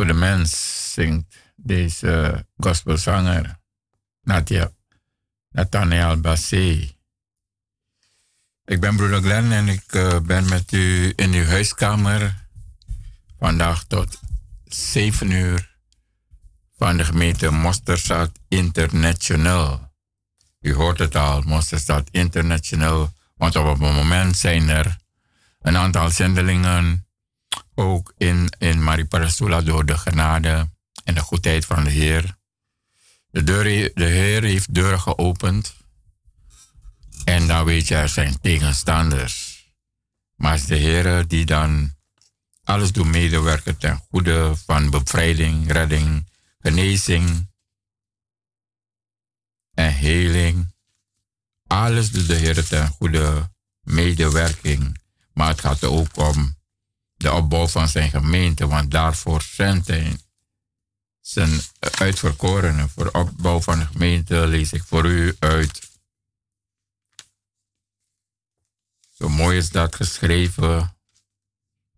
voor de mens zingt deze gospelzanger Nathaniel Bassé. Ik ben broeder Glenn en ik eh, ben met u in uw huiskamer vandaag tot 7 uur van de gemeente Mosterstad International. U hoort het al, Mosterstad International, want op het moment zijn er een aantal zendelingen ook in, in door de genade en de goedheid van de Heer. De, deur, de Heer heeft deuren geopend. En dan weet je, er zijn tegenstanders. Maar het is de Heer die dan alles doet medewerken ten goede van bevrijding, redding, genezing en heling. Alles doet de Heer ten goede medewerking. Maar het gaat ook om de opbouw van zijn gemeente, want daarvoor zendt hij zijn uitverkorenen. Voor de opbouw van de gemeente lees ik voor u uit. Zo mooi is dat geschreven.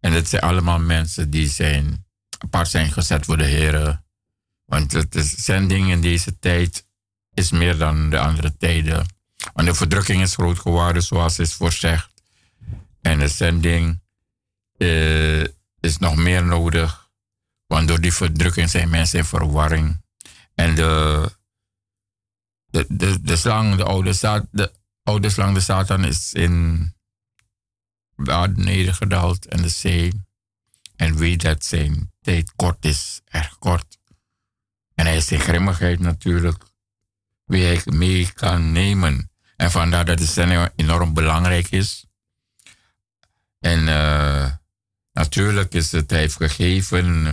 En het zijn allemaal mensen die zijn apart zijn gezet voor de Heer. Want de zending in deze tijd is meer dan de andere tijden. Want de verdrukking is groot geworden, zoals is voorzegd. En de zending uh, is nog meer nodig. Want door die verdrukking zijn mensen in verwarring. En de, de, de, slang, de oude, de oude slang, de Satan, is in aarde nedergedaald en de zee. En weet dat zijn tijd kort is, erg kort. En hij is in grimmigheid natuurlijk wie hij mee kan nemen. En vandaar dat de enorm belangrijk is. En uh, natuurlijk is het, hij heeft gegeven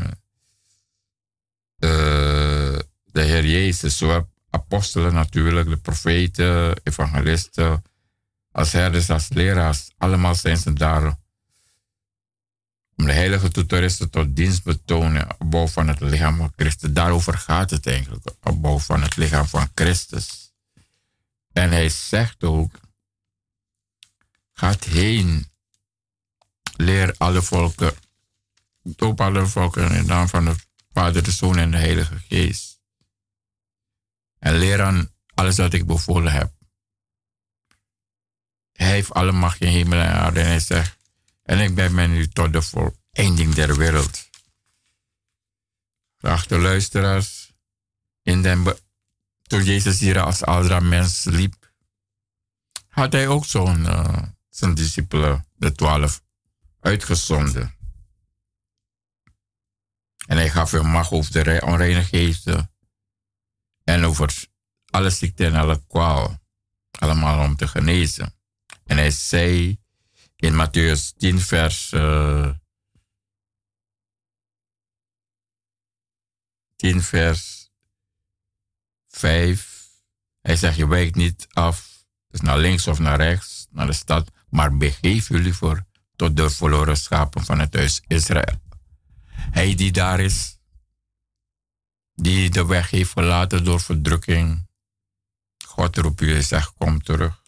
uh, de Heer Jezus, zo apostelen natuurlijk, de profeten, evangelisten, als herders, als leraars, allemaal zijn ze daar om de heilige toeteristen tot dienst betonen, opbouw van het lichaam van Christus. Daarover gaat het eigenlijk, opbouw van het lichaam van Christus. En hij zegt ook, gaat heen, leer alle volken, doop alle volken in de naam van de Vader, de Zoon en de Heilige Geest. En leer aan alles wat ik bevolen heb. Hij heeft alle macht in hemel en aarde en hij zegt, en ik ben met u tot de voleinding der wereld. Geachte luisteraars, in den toen Jezus hier als oudere mens liep, had hij ook zo'n uh, zijn discipelen, de twaalf, uitgezonden. En hij gaf hem macht over de onreine geesten en over alle ziekte en alle kwaal, allemaal om te genezen. En hij zei in Matthäus 10, vers uh, eh, 10, vers 5. Hij zegt, je wijkt niet af, dus naar links of naar rechts, naar de stad, maar begeef jullie voor tot de verloren schapen van het huis Israël. Hij die daar is, die de weg heeft verlaten door verdrukking. God roept u en zegt, kom terug.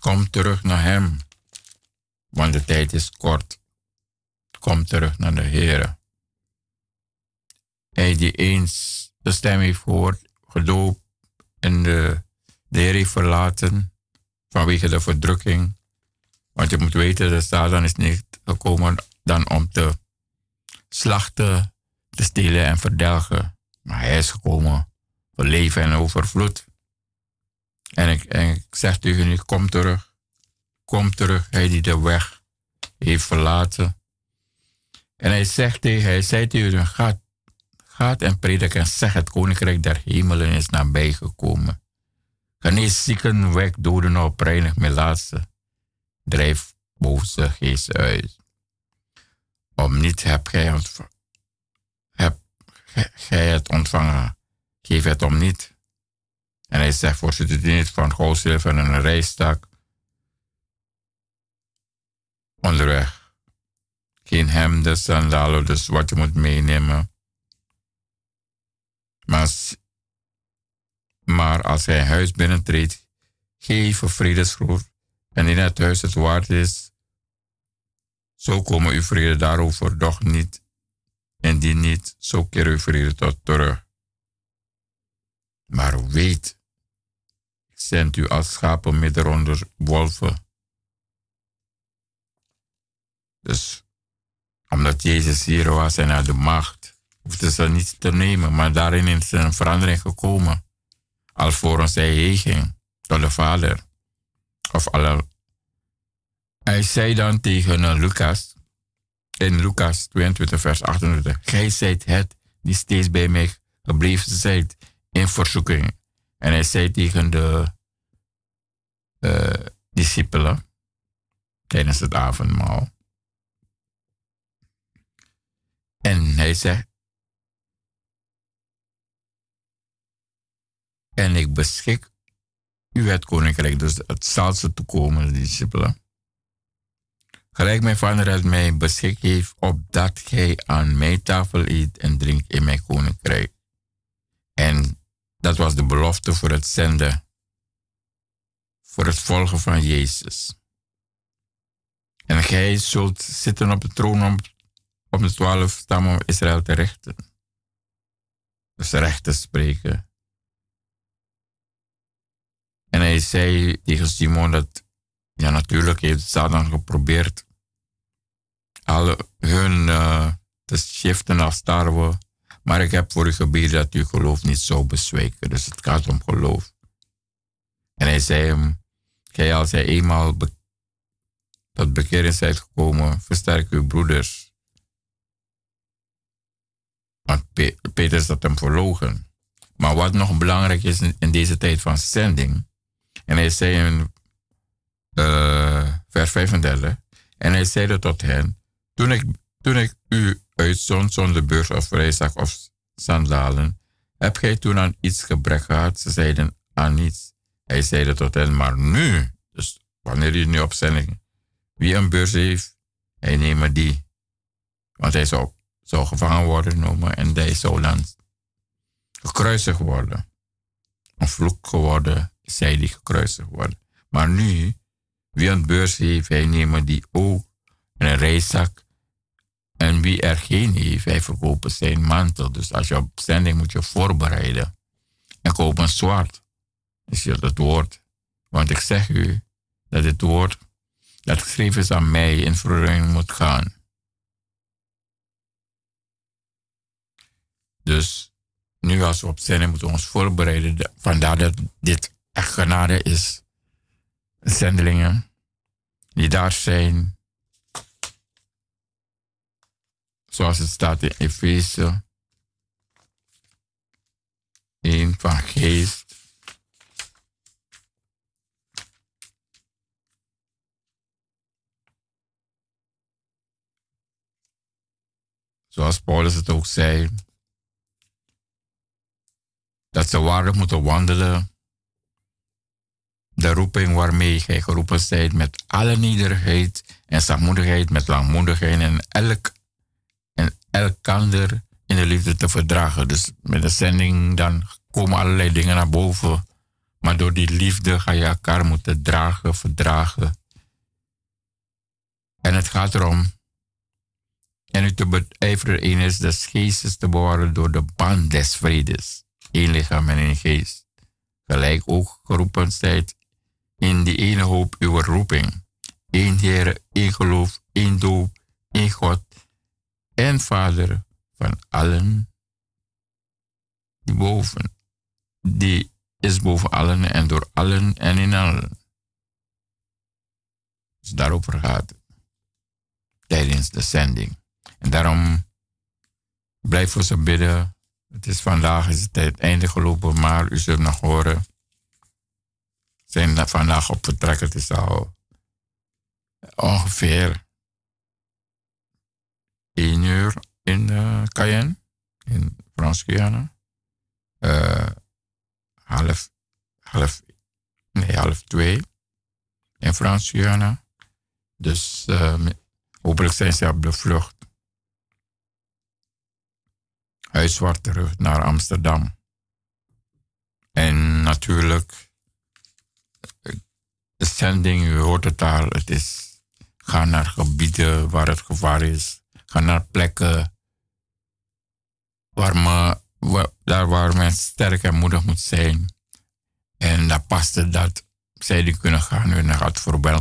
Kom terug naar Hem, want de tijd is kort. Kom terug naar de Heer. Hij die eens de stem heeft gehoord, gedoopt en de, de Heer heeft verlaten vanwege de verdrukking. Want je moet weten, de Satan is niet gekomen dan om te slachten, te stelen en verdelgen. Maar hij is gekomen voor leven en overvloed. En ik, en ik zeg tegen u, kom terug. Kom terug, hij die de weg heeft verlaten. En hij zegt tegen, hij zei tegen u, gaat, gaat en predik en zeg het koninkrijk der hemelen is nabijgekomen. Genees zieken, weg doden op, reinig laatste. Drijf boze geest uit. Om niet heb gij, het ontvangen, geef het om niet. En hij zegt, voorzitter, die niet van goud, zilver en een rijstak onderweg. Geen hemden, sandalen, dus wat je moet meenemen. Maar, maar als hij huis binnentreedt, geef een en in het huis het waard is, zo komen uw vrede daarover doch niet. En die niet, zo keer uw vrede tot terug. Maar weet, ik zend u als schapen midden onder wolven. Dus omdat Jezus hier was en had de macht hoefden ze niet te nemen, maar daarin is een verandering gekomen. Alvorens hij heen ging tot de Vader. Of alle. Hij zei dan tegen uh, Lucas, in Lucas 22, vers 28, Gij zijt het die steeds bij mij gebleven zijt in verzoeking. En hij zei tegen de uh, discipelen tijdens het avondmaal. En hij zegt, en ik beschik u het koninkrijk, dus het zal ze toekomen, discipelen. Gelijk mijn vader het mij beschikt heeft, opdat gij aan mijn tafel eet en drinkt in mijn koninkrijk. En dat was de belofte voor het zenden, voor het volgen van Jezus. En gij zult zitten op de troon om, om de twaalf stammen Israël te rechten. Dus recht te spreken. En hij zei tegen Simon dat, ja natuurlijk heeft Satan geprobeerd alle hun uh, te shiften als tarwe. Maar ik heb voor u gebeden dat uw geloof niet zou bezwijken. Dus het gaat om geloof. En hij zei hem, gij als hij eenmaal be tot bekering zijt gekomen, versterk uw broeders. Want Peter zat hem verlogen. Maar wat nog belangrijk is in deze tijd van zending. En hij zei in uh, vers 35. En hij zeide tot hen. Toen ik, toen ik u uitzond zonder beurs of reiszak of sandalen. Heb gij toen aan iets gebrek gehad? Ze zeiden aan niets. Hij zeide tot hen. Maar nu. Dus wanneer u nu op zending wie een beurs heeft, hij neemt die. Want hij zou, zou gevangen worden genomen en hij zou dan gekruisigd worden. Een vloek geworden, zij die gekruisigd worden. Maar nu, wie een beurs heeft, hij neemt die ook. En een reiszak. En wie er geen heeft, hij verkoopt zijn mantel. Dus als je op zending moet je voorbereiden. En koop een zwart. Is je het woord. Want ik zeg u dat het woord dat geschreven is aan mij in verruiming moet gaan. Dus nu als we op zijn moeten we ons voorbereiden. Vandaar dat dit echt genade is. Zendelingen die daar zijn. Zoals het staat in Efeze 1 van geest zoals Paulus het ook zei, dat ze waardig moeten wandelen. De roeping waarmee gij geroepen zijt met alle nederigheid en zachtmoedigheid, met langmoedigheid en elk en elkander in de liefde te verdragen. Dus met de zending dan komen allerlei dingen naar boven. Maar door die liefde ga je elkaar moeten dragen, verdragen. En het gaat erom en u te beijveren een is des geestes te bewaren door de band des vredes. Eén lichaam en één geest. Gelijk ook geroepen zijt in die ene hoop uw roeping. Eén Heer, één geloof, één doop, één God en Vader van allen die boven. Die is boven allen en door allen en in allen. Dus daarover gaat. Tijdens de zending. En daarom blijf voor ze bidden. Het is vandaag is het, het einde gelopen, maar u zult nog horen. Zijn vandaag op vertrek. Het is al ongeveer 1 uur in uh, Cayenne, in Frans-Guyana. Uh, half, half, nee, half twee in Frans-Guyana. Dus uh, hopelijk zijn ze op de vlucht terug naar Amsterdam. En natuurlijk, de zending, u hoort het al, het is ga naar gebieden waar het gevaar is. Ga naar plekken waar, me, waar, daar waar men sterk en moedig moet zijn. En daar past het dat zij die kunnen gaan en gaat voorbij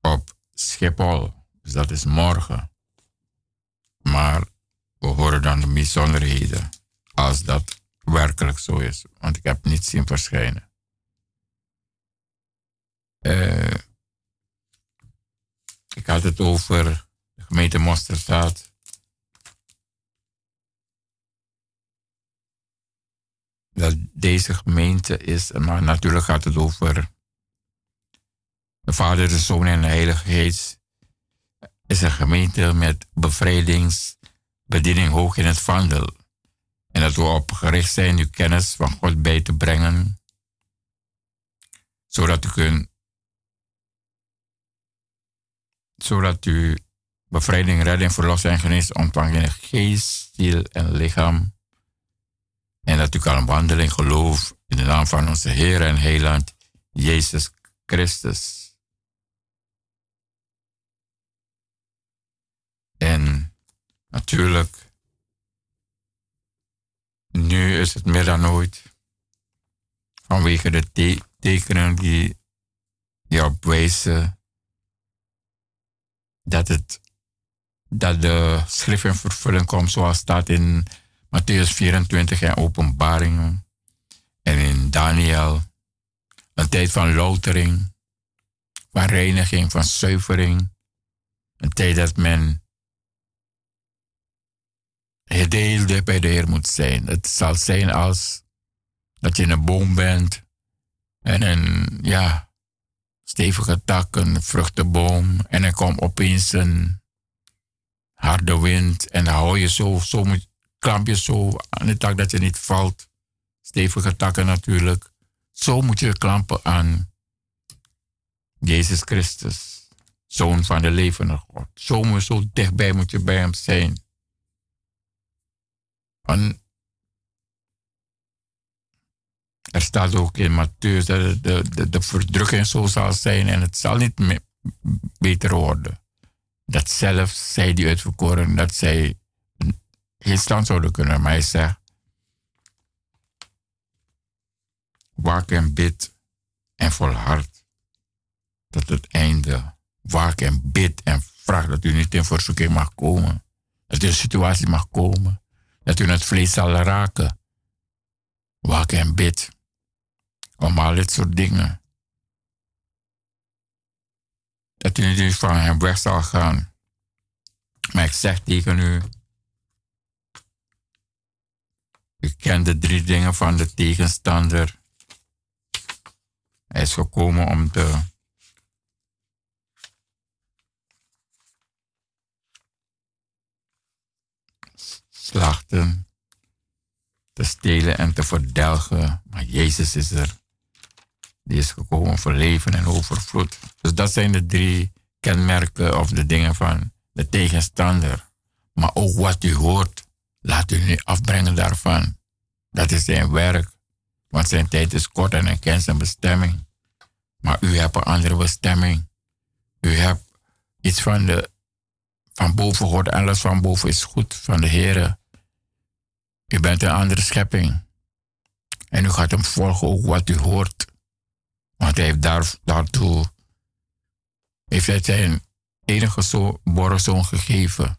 op Schiphol. Dus dat is morgen. Maar we horen dan de bijzonderheden. Als dat werkelijk zo is. Want ik heb niet zien verschijnen. Uh, ik had het over de gemeente Mosterstaat. Dat deze gemeente is, maar natuurlijk gaat het over de Vader, de Zoon en de Heilige Geest. Is een gemeente met bevrijdingsbediening hoog in het vaandel. En dat we op gericht zijn uw kennis van God bij te brengen. Zodat u kunt zodat u bevrijding, redding, verlossing en genees ontvangt in geest, ziel en lichaam. En dat u kan wandelen in geloof in de naam van onze Heer en Heiland, Jezus Christus. En natuurlijk, nu is het meer dan ooit, vanwege de tekenen die, die op wijzen dat, het, dat de schrift in vervulling komt zoals staat in Matthäus 24 en openbaringen. En in Daniel. Een tijd van loutering, van reiniging, van zuivering. Een tijd dat men gedeelde bij de Heer moet zijn. Het zal zijn als dat je een boom bent en een, ja, stevige tak, een vruchtenboom. En er komt opeens een harde wind. En dan hou je zo, zo moet, klamp je zo aan de tak dat je niet valt. Stevige takken natuurlijk. Zo moet je klampen aan Jezus Christus, Zoon van de levende God. Zo, zo dichtbij moet je bij hem zijn. En Er staat ook in Matthäus dat de, de, de verdrukking zo zal zijn en het zal niet meer beter worden. Dat zelfs zij die uitverkoren, dat zij geen stand zouden kunnen. Maar hij zegt, waak en bid en volhard tot het einde. Waak en bid en vraag dat u niet in verzoeking mag komen. Dat u een situatie mag komen. Dat u het vlees zal raken. Waak en bid. Allemaal dit soort dingen. Dat u niet van hem weg zal gaan. Maar ik zeg tegen u. U kent de drie dingen van de tegenstander. Hij is gekomen om te slachten, te stelen en te verdelgen. Maar Jezus is er. Die is gekomen voor leven en overvloed. Dus dat zijn de drie kenmerken of de dingen van de tegenstander. Maar ook wat u hoort, laat u niet afbrengen daarvan. Dat is zijn werk. Want zijn tijd is kort en hij kent zijn bestemming. Maar u hebt een andere bestemming. U hebt iets van, de, van boven gehoord. Alles van boven is goed van de Heer. U bent een andere schepping. En u gaat hem volgen ook wat u hoort. Want hij heeft daar, daartoe heeft hij zijn enige zo, zoon gegeven.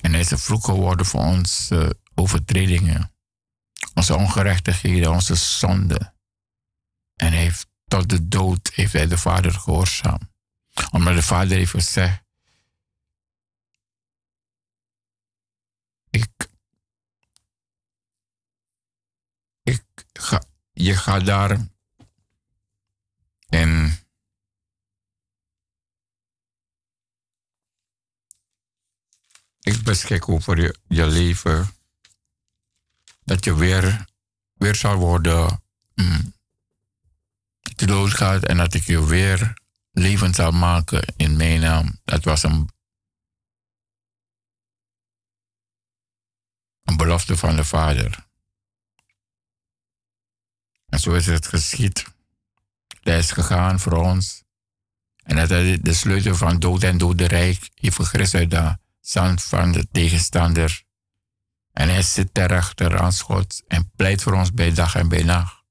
En hij is een vloek geworden voor onze overtredingen, onze ongerechtigheden, onze zonden. En hij heeft tot de dood heeft hij de Vader gehoorzaam. Omdat de Vader heeft gezegd, ik, ik ga, je gaat daar en ik beschik over je, je leven. Dat je weer, weer zal worden mm, te dood gaat en dat ik je weer leven zal maken in mijn naam. Dat was een, een belofte van de Vader. En zo is het geschied. Hij is gegaan voor ons. En dat hij de sleutel van dood en dodenrijk heeft gegrist uit de zand van de tegenstander. En hij zit daarachter aan schot en pleit voor ons bij dag en bij nacht.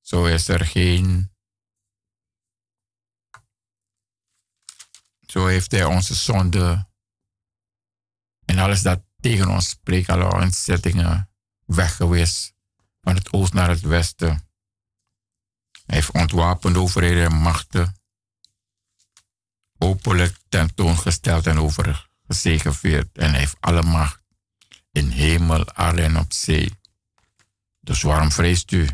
Zo is er geen. Zo heeft hij onze zonde En alles dat tegen ons spreekt, alle ontzettingen weggewist van het oosten naar het westen. Hij heeft ontwapende overheden en machten openlijk tentoongesteld en overgezegeveerd. En hij heeft alle macht in hemel, aarde en op zee. Dus waarom vreest u?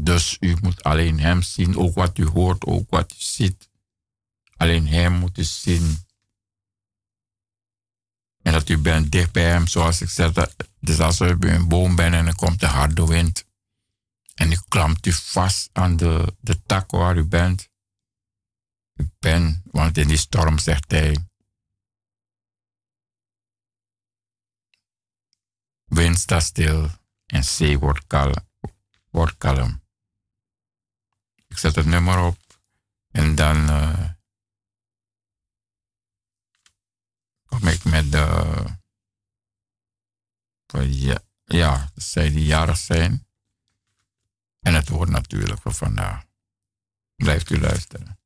Dus u moet alleen hem zien, ook wat u hoort, ook wat u ziet. Alleen hem moet u zien. En dat u bent dicht bij hem, zoals ik zeg. Dat, dus als u bij een boom bent en er komt de harde wind. En u klampt u vast aan de, de tak waar u bent. U bent, want in die storm zegt hij. Wind staat stil en zee wordt kalm. Wordt kalm. Ik zet het nummer op en dan uh, kom ik met de. ja, ja, zij die jarig zijn. En het woord natuurlijk voor vandaag. Blijft u luisteren.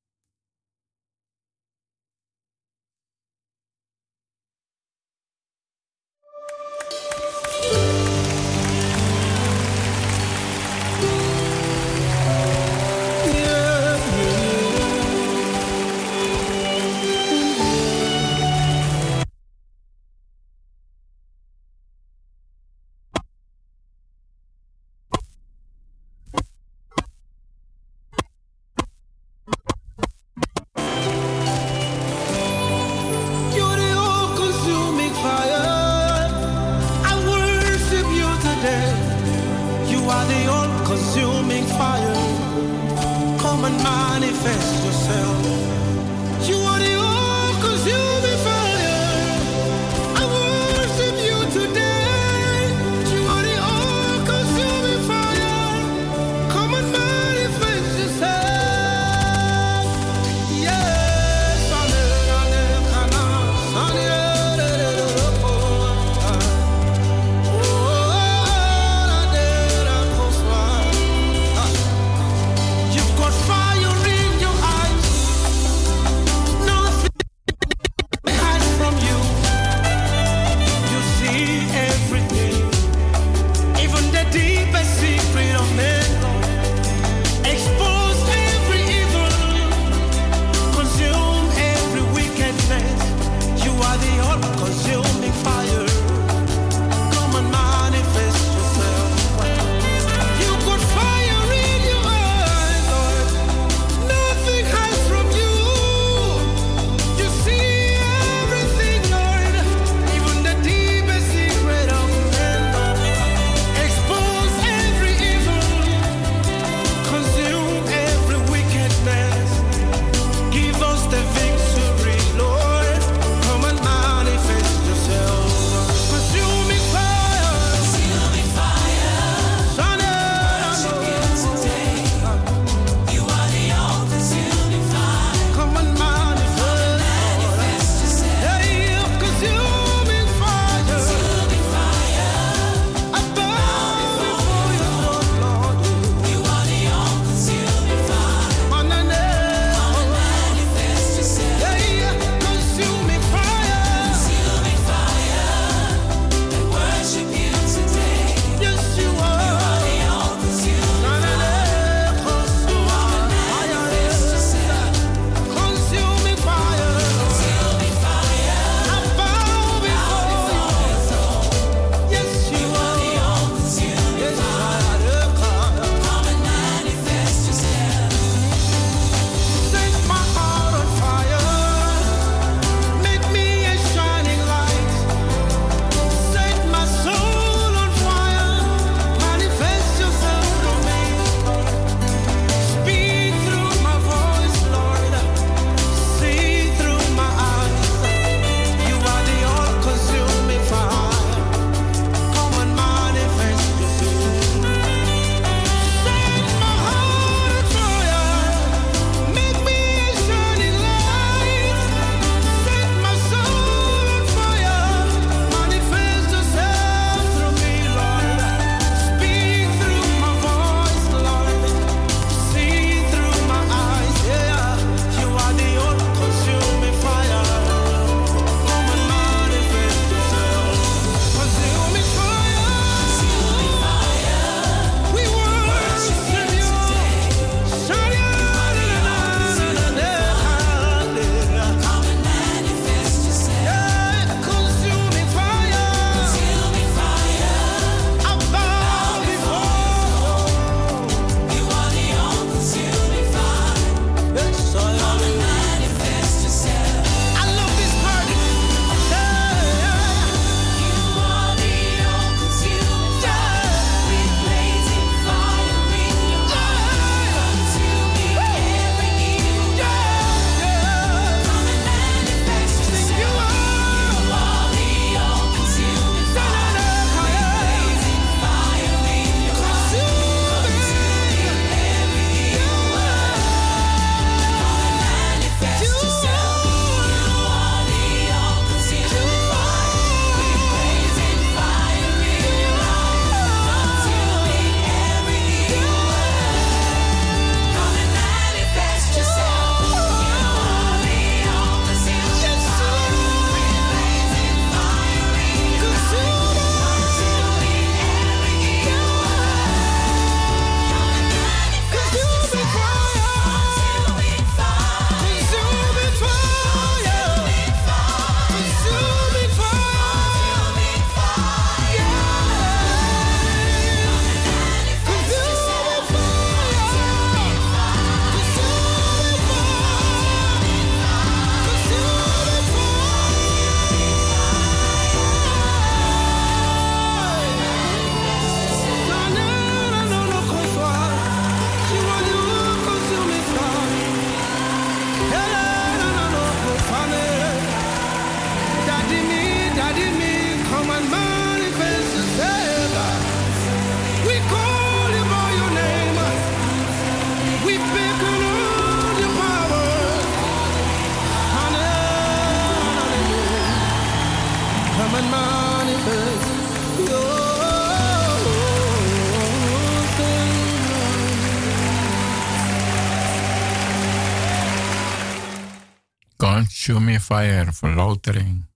Consuming fire, verloutering.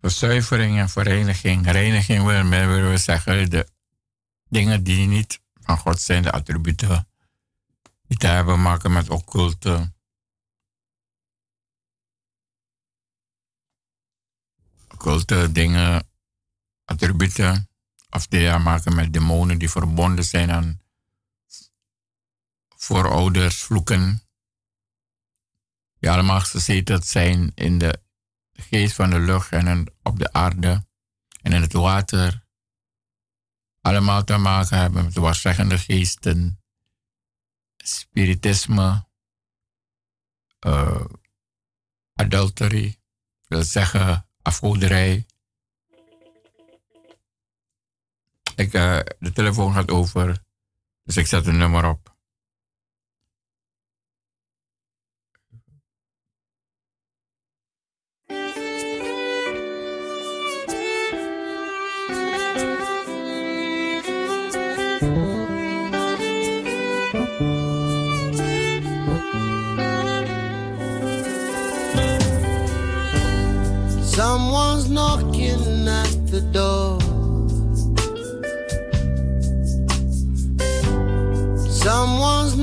Verzuivering en vereniging. Reiniging wil, willen we zeggen de dingen die niet van God zijn, de attributen die te hebben maken met occulte. Occulte dingen, attributen, of die te maken met demonen die verbonden zijn aan voorouders, vloeken. Die allemaal gezeten zijn in de geest van de lucht en op de aarde en in het water. Allemaal te maken hebben met waarzeggende geesten, spiritisme, uh, adultery, wil zeggen afgoderij. Ik, uh, de telefoon gaat over, dus ik zet een nummer op.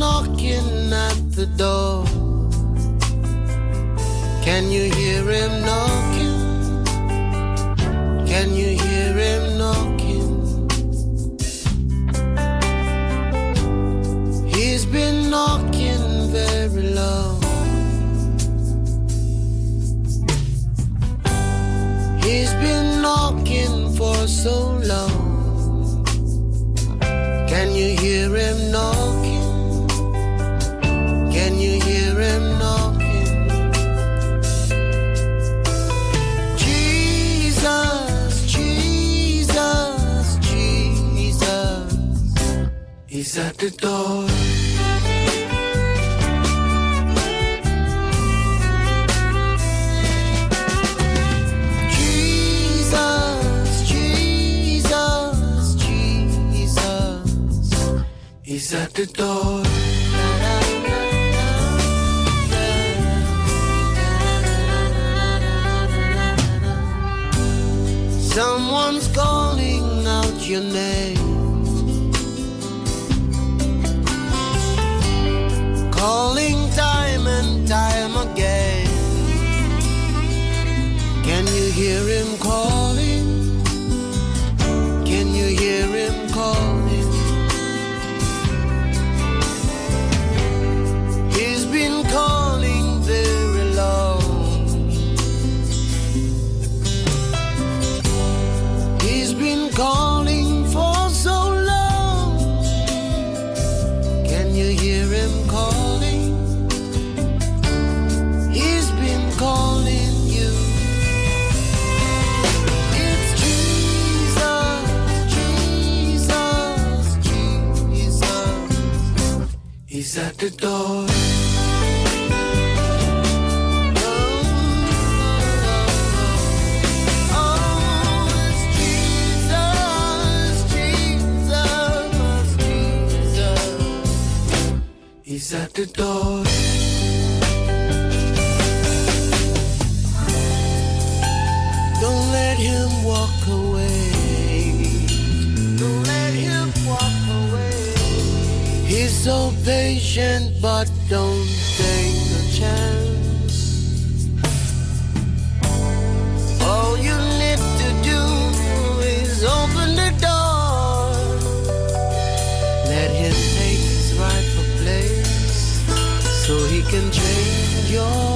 knocking at the door. Can you hear him knocking? Can you hear him knocking? He's been knocking very low. He's been knocking for so long. Can you hear him knocking? Can you hear him knocking? Jesus, Jesus, Jesus. He's at the door. He's at the door. Someone's calling out your name. Calling time and time again. Can you hear him calling? Calling for so long. Can you hear him calling? He's been calling you. It's Jesus, Jesus, Jesus. He's at the door. The door. Don't let him walk away. Don't let him walk away. He's so patient, but don't take a chance. yo.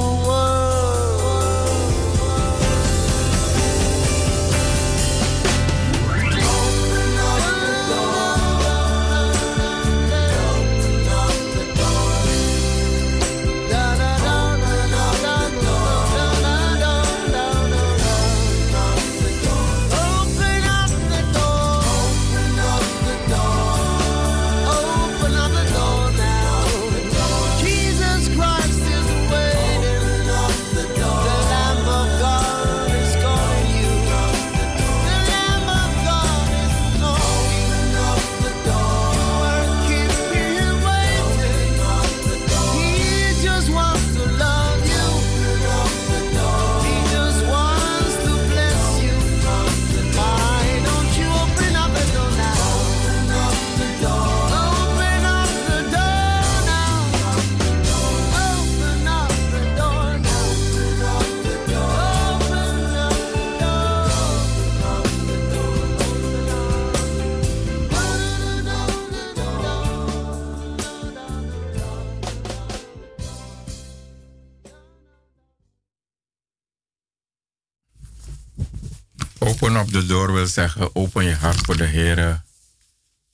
Deur wil zeggen, open je hart voor de Heer.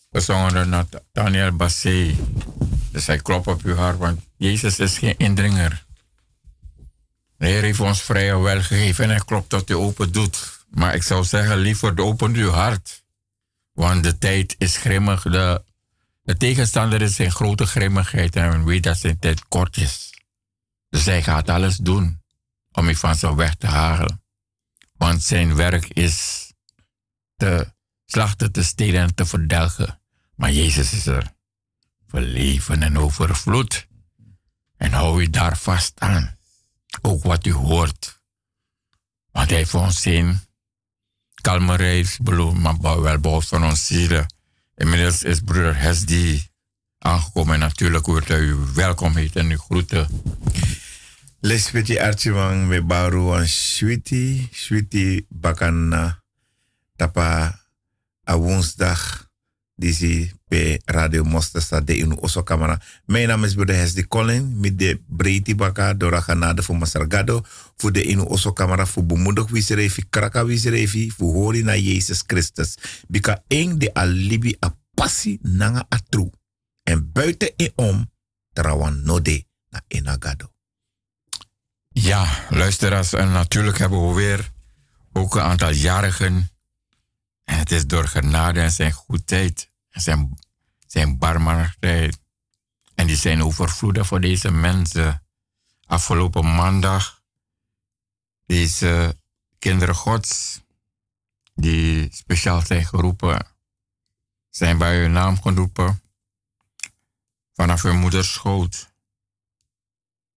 We zongen Nathaniel Bassé. Dus hij klopt op uw hart, want Jezus is geen indringer. De Heer heeft ons vrije wel gegeven en hij klopt dat u open doet. Maar ik zou zeggen, liever open uw hart. Want de tijd is grimmig. De, de tegenstander is in grote grimmigheid en weet dat zijn tijd kort is. Dus hij gaat alles doen om je van zijn weg te halen. Want zijn werk is te slachten, te stelen en te verdelgen. Maar Jezus is er voor leven en overvloed. En hou je daar vast aan. Ook wat u hoort. Want hij heeft ons zin. Kalme reis, maar wel bouw van ons zielen. Inmiddels is broeder Hesdi aangekomen. En natuurlijk wordt hij u welkom heet en u groeten. Lespeti archimang me baru an switi, switi bakana tapa a woensdag disi pe Radio Mostesta de inu oso. Mijn naam is Broeder Hesdi Colin, met de breedte baka door genade voor Masargado, voor de inu oso kamera, voor bemoedig wiserefi, kraka wiserefi, voor hori na Jezus Christus. Bika eng de alibi a passi nanga atru. En buiten en om, trawan node na enagado. Ja, luisteraars, en natuurlijk hebben we weer ook een aantal jarigen. Het is door genade en zijn goedheid en zijn, zijn barmhartigheid. En die zijn overvloedig voor deze mensen. Afgelopen maandag, deze kinderen gods, die speciaal zijn geroepen, zijn bij hun naam geroepen vanaf hun moeders schoot.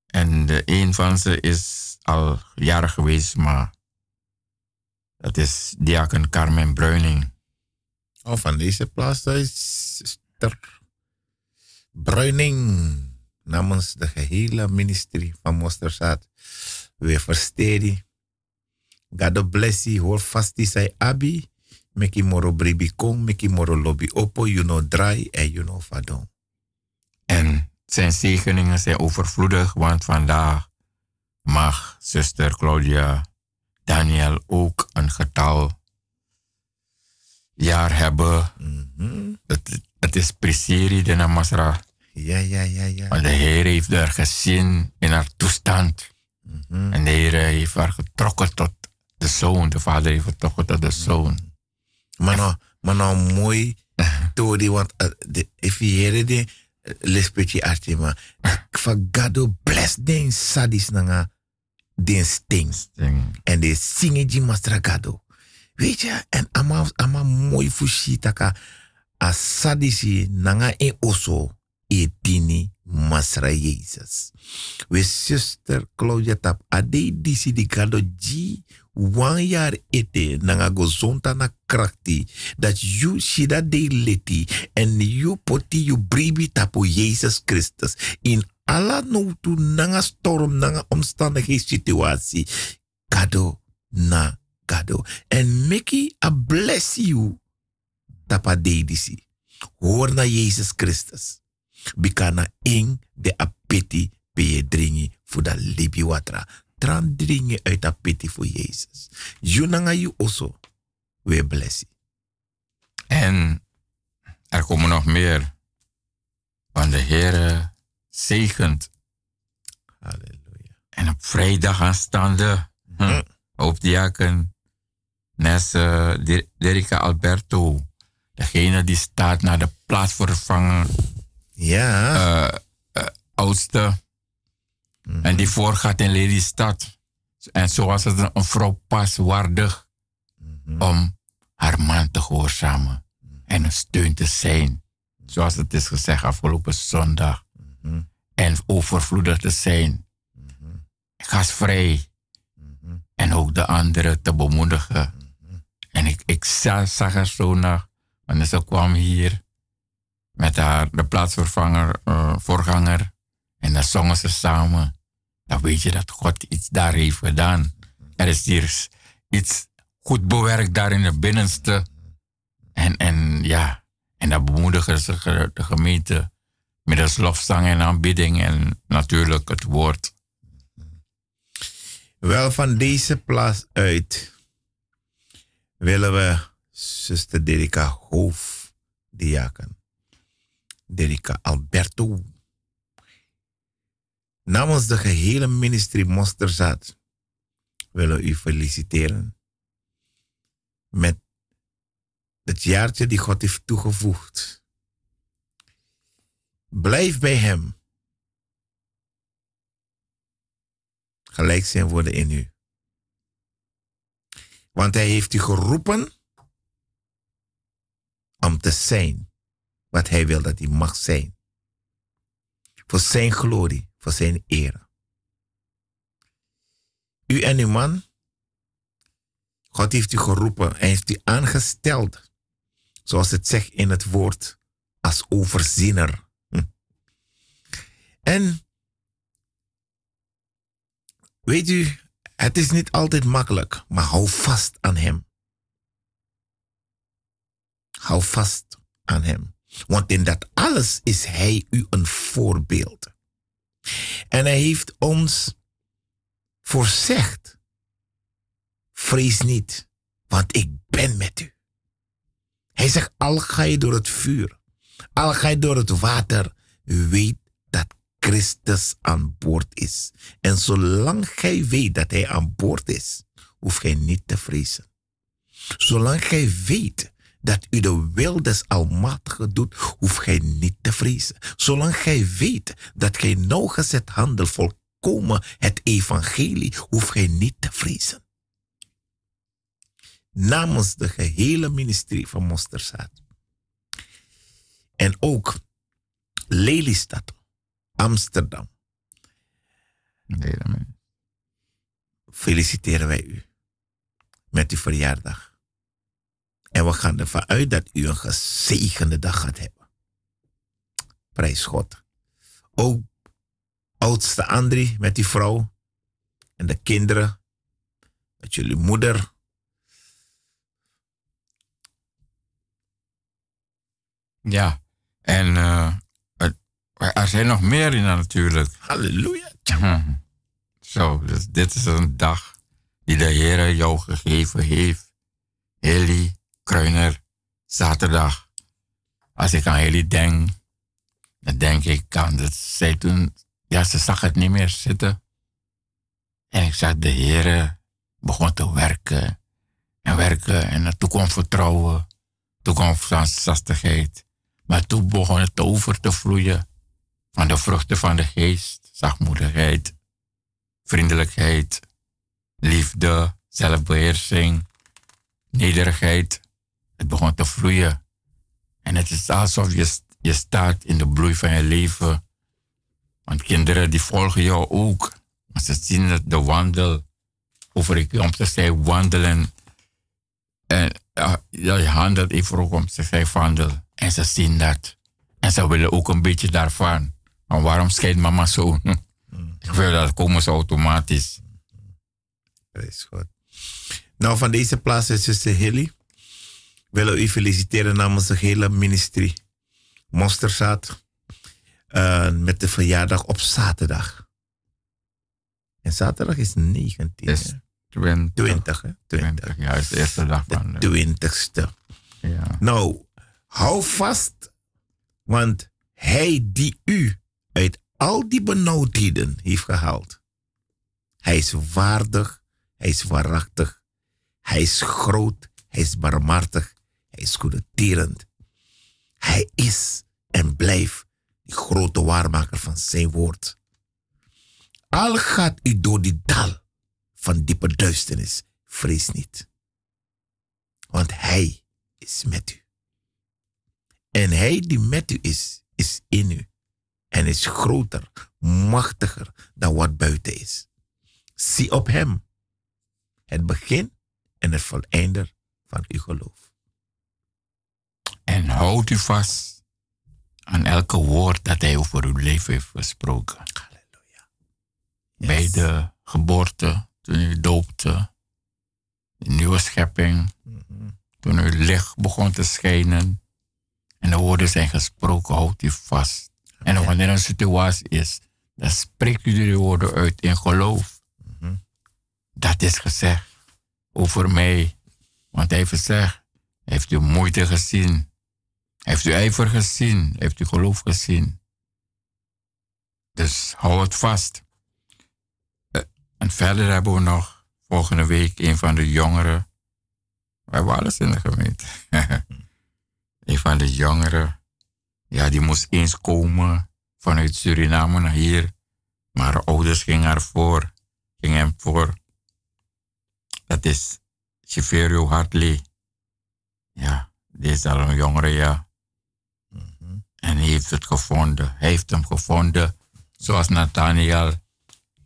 En de een van ze is al jaren geweest, maar dat is diaken Carmen Bruining. Oh, van deze plaats is ter Bruining namens de gehele ministerie van Mosterzaad. We versteden. God bless you. Hoor vast die zei abi. Meki moro bribi kom, meki moro lobby opo, you know dry en you know fadon. En zijn zegeningen zijn overvloedig, want vandaag mag zuster Claudia Daniel ook een getal jaar hebben. Mhm. het, het is Priseri de Namasra. Ja, ja, ja, ja. Want de Heer heeft haar gezien in haar toestand. Mhm. En de Heer heeft haar getrokken tot de zoon. De vader heeft getrokken tot de zoon. Maar nou, maar nou mooi, Tori, want de, if je heerde de lespetje artje, maar van God bless den sadis nanga den sting. Sting. En de singeji mastra gado. Weet je, en ama, ama mooi fushi taka a sadisi nanga e oso e tini masra Jezus. We zuster Claudia tap ade disi di gado ji one jaar ete nanga gozonta na krakti dat you shida de leti en you poti you bribi tapo Jezus Christus in alla notu nanga storm nanga omstandigheid situatie kado na kado en meki a bless you tapa de disi hoor na Jezus Christus bikana ing de apeti pe je dringi voor dat libi watra tran dringi uit apeti voor Jezus. Junanga you also, we bless you. En er komen nog meer. Want de Heer zegent. Halleluja. En op vrijdag aanstaande. Hm, hoofddiaken Nesse Dir- Derika Alberto. Degene die staat naar de plaatsvervanger Ja, eh, eh, oudste. En die voorgaat in Lelystad. En zo was het een vrouw pas waardig om haar man te gehoorzamen. En een steun te zijn. Zoals het is gezegd afgelopen zondag. En overvloedig te zijn. Gastvrij. En ook de anderen te bemoedigen. En ik, ik za- zag er zo naar. Want ze kwam hier met haar, de plaatsvervanger, eh, voorganger. En dan zongen ze samen. Dan weet je dat God iets daar heeft gedaan. Er is hier iets goed bewerkt daar in het binnenste. En, en ja, en dan bemoedigen ze de gemeente middels lofzang en aanbidding en natuurlijk het woord. wel van deze plaats uit willen we zuster Derika Hoof, diaken. Derika Alberto. Namens de gehele ministerie Mosterzaad willen u feliciteren met het jaartje die God heeft toegevoegd. Blijf bij Hem. Gelijk zijn worden in u. Want Hij heeft u geroepen om te zijn wat Hij wil dat hij mag zijn. Voor Zijn glorie, voor Zijn eer. U en uw man, God heeft u geroepen en heeft u aangesteld, zoals het zegt in het woord, als overziener. En weet u, het is niet altijd makkelijk, maar hou vast aan Hem. Hou vast aan Hem. Want in dat alles is Hij u een voorbeeld. En Hij heeft ons voorzegd. Vrees niet, want ik ben met u. Hij zegt, al ga je door het vuur, al ga je door het water, weet Christus aan boord is. En zolang gij weet dat hij aan boord is, hoef gij niet te vrezen. Zolang gij weet dat u de wil des Almachtigen doet, hoef gij niet te vrezen. Zolang gij weet dat gij nauwgezet handelt volkomen het evangelie, hoef gij niet te vrezen. Namens de gehele ministerie van Mosterzaad. En ook Lelystad, Amsterdam. Feliciteren wij u met uw verjaardag. En we gaan ervan uit dat u een gezegende dag gaat hebben. Prijs God. Ook oudste Andri met die vrouw en de kinderen. Met jullie moeder. Ja, en uh, er zijn nog meer in natuurlijk. Halleluja. Zo, dus dit is een dag die de Heer jou gegeven heeft. Heli, Kruiner, zaterdag. Als ik aan jullie denk, dan denk ik aan dat zij toen, ja, ze zag het niet meer zitten. En ik zag de Heer begon te werken en werken en toen kwam vertrouwen, toen kwam standvastigheid. Maar toen begon het over te vloeien van de vruchten van de geest, zachtmoedigheid, vriendelijkheid, liefde, zelfbeheersing, nederigheid, het begon te vloeien. En het is alsof je, je staat in de bloei van je leven. Want kinderen die volgen jou ook. Maar ze zien de wandel. Over ik om te zeggen wandelen. En ja, je handelt even ook om te zeggen wandel. En ze zien dat. En ze willen ook een beetje daarvan. Waarom scheidt mama zo? Hm. Ik wil dat komen ze automatisch. Dat is goed. Nou, van deze plaats is zuster Hilly willen u feliciteren namens het hele ministerie. Monsterzaad. Uh, met de verjaardag op zaterdag. En zaterdag is 19. Is 20. 20, hè? 20. Ja, is de eerste dag van de 20ste. Ja. Nou, hou vast, want hij die u uit al die benauwdheden heeft gehaald. Hij is waardig, hij is waarachtig, hij is groot, hij is barmhartig, hij is goedertierend. Hij is en blijft die grote waarmaker van zijn woord. Al gaat u door die dal van diepe duisternis, vrees niet. Want hij is met u. En hij die met u is, is in u. En is groter, machtiger dan wat buiten is. Zie op hem. Het begin en het voleinder van uw geloof. En houd u vast aan elke woord dat hij over uw leven heeft gesproken. Halleluja. Bij de geboorte, toen u doopte, de nieuwe schepping, mhm. toen uw licht begon te schijnen en de woorden zijn gesproken, houdt u vast. En wanneer een situatie is, dan spreekt u die woorden uit in geloof. Mhm. Dat is gezegd over mij, Want hij heeft gezegd, heeft u moeite gezien? Heeft u ijver gezien? Heeft u geloof gezien? Dus hou het vast. Eh, en verder hebben we nog volgende week een van de jongeren. Wij waren alles in de gemeente. een van de jongeren. Ja, die moest eens komen vanuit Suriname naar hier. Maar haar ouders gingen ervoor. Gingen hem voor. Dat is Chiverio Hartley. Ja, die is al een jongere, ja. Mhm. En hij heeft het gevonden. Hij heeft hem gevonden zoals Nathaniel.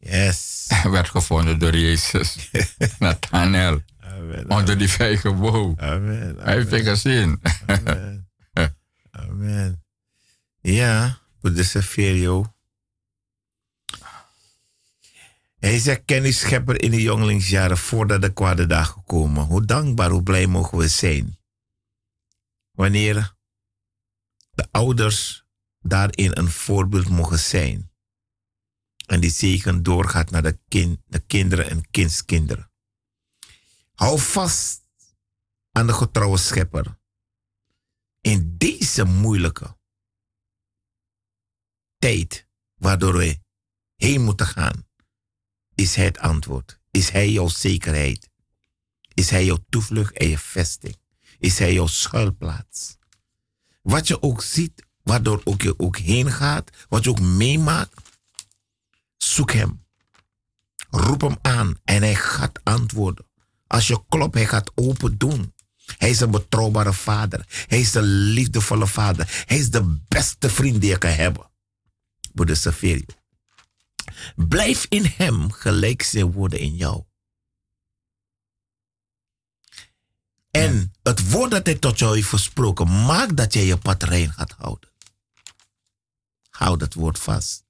Yes. werd gevonden door Jezus. Nathaniel. Amen, Onder die vijgenboom. Amen, Hij heeft het gezien. Amen. amen. Ja, de Severio. Hij is kennisschepper in de jongelingsjaren voordat de kwade dagen komen. Hoe dankbaar, hoe blij mogen we zijn. Wanneer de ouders daarin een voorbeeld mogen zijn. En die zegen doorgaat naar de, kind, de kinderen en kindskinderen. Hou vast aan de getrouwe schepper. In deze moeilijke tijd waardoor we heen moeten gaan is hij het antwoord? Is hij jouw zekerheid? Is hij jouw toevlucht en je vesting? Is hij jouw schuilplaats? Wat je ook ziet, waardoor ook je ook heen gaat, wat je ook meemaakt, zoek hem. Roep hem aan en hij gaat antwoorden. Als je klopt, hij gaat open doen. Hij is een betrouwbare vader. Hij is een liefdevolle vader. Hij is de beste vriend die je kan hebben. Broeder Saverio. Blijf in hem gelijk zijn woorden in jou. En het woord dat hij tot jou heeft gesproken, maakt dat jij je pad rein gaat houden. Houd dat woord vast.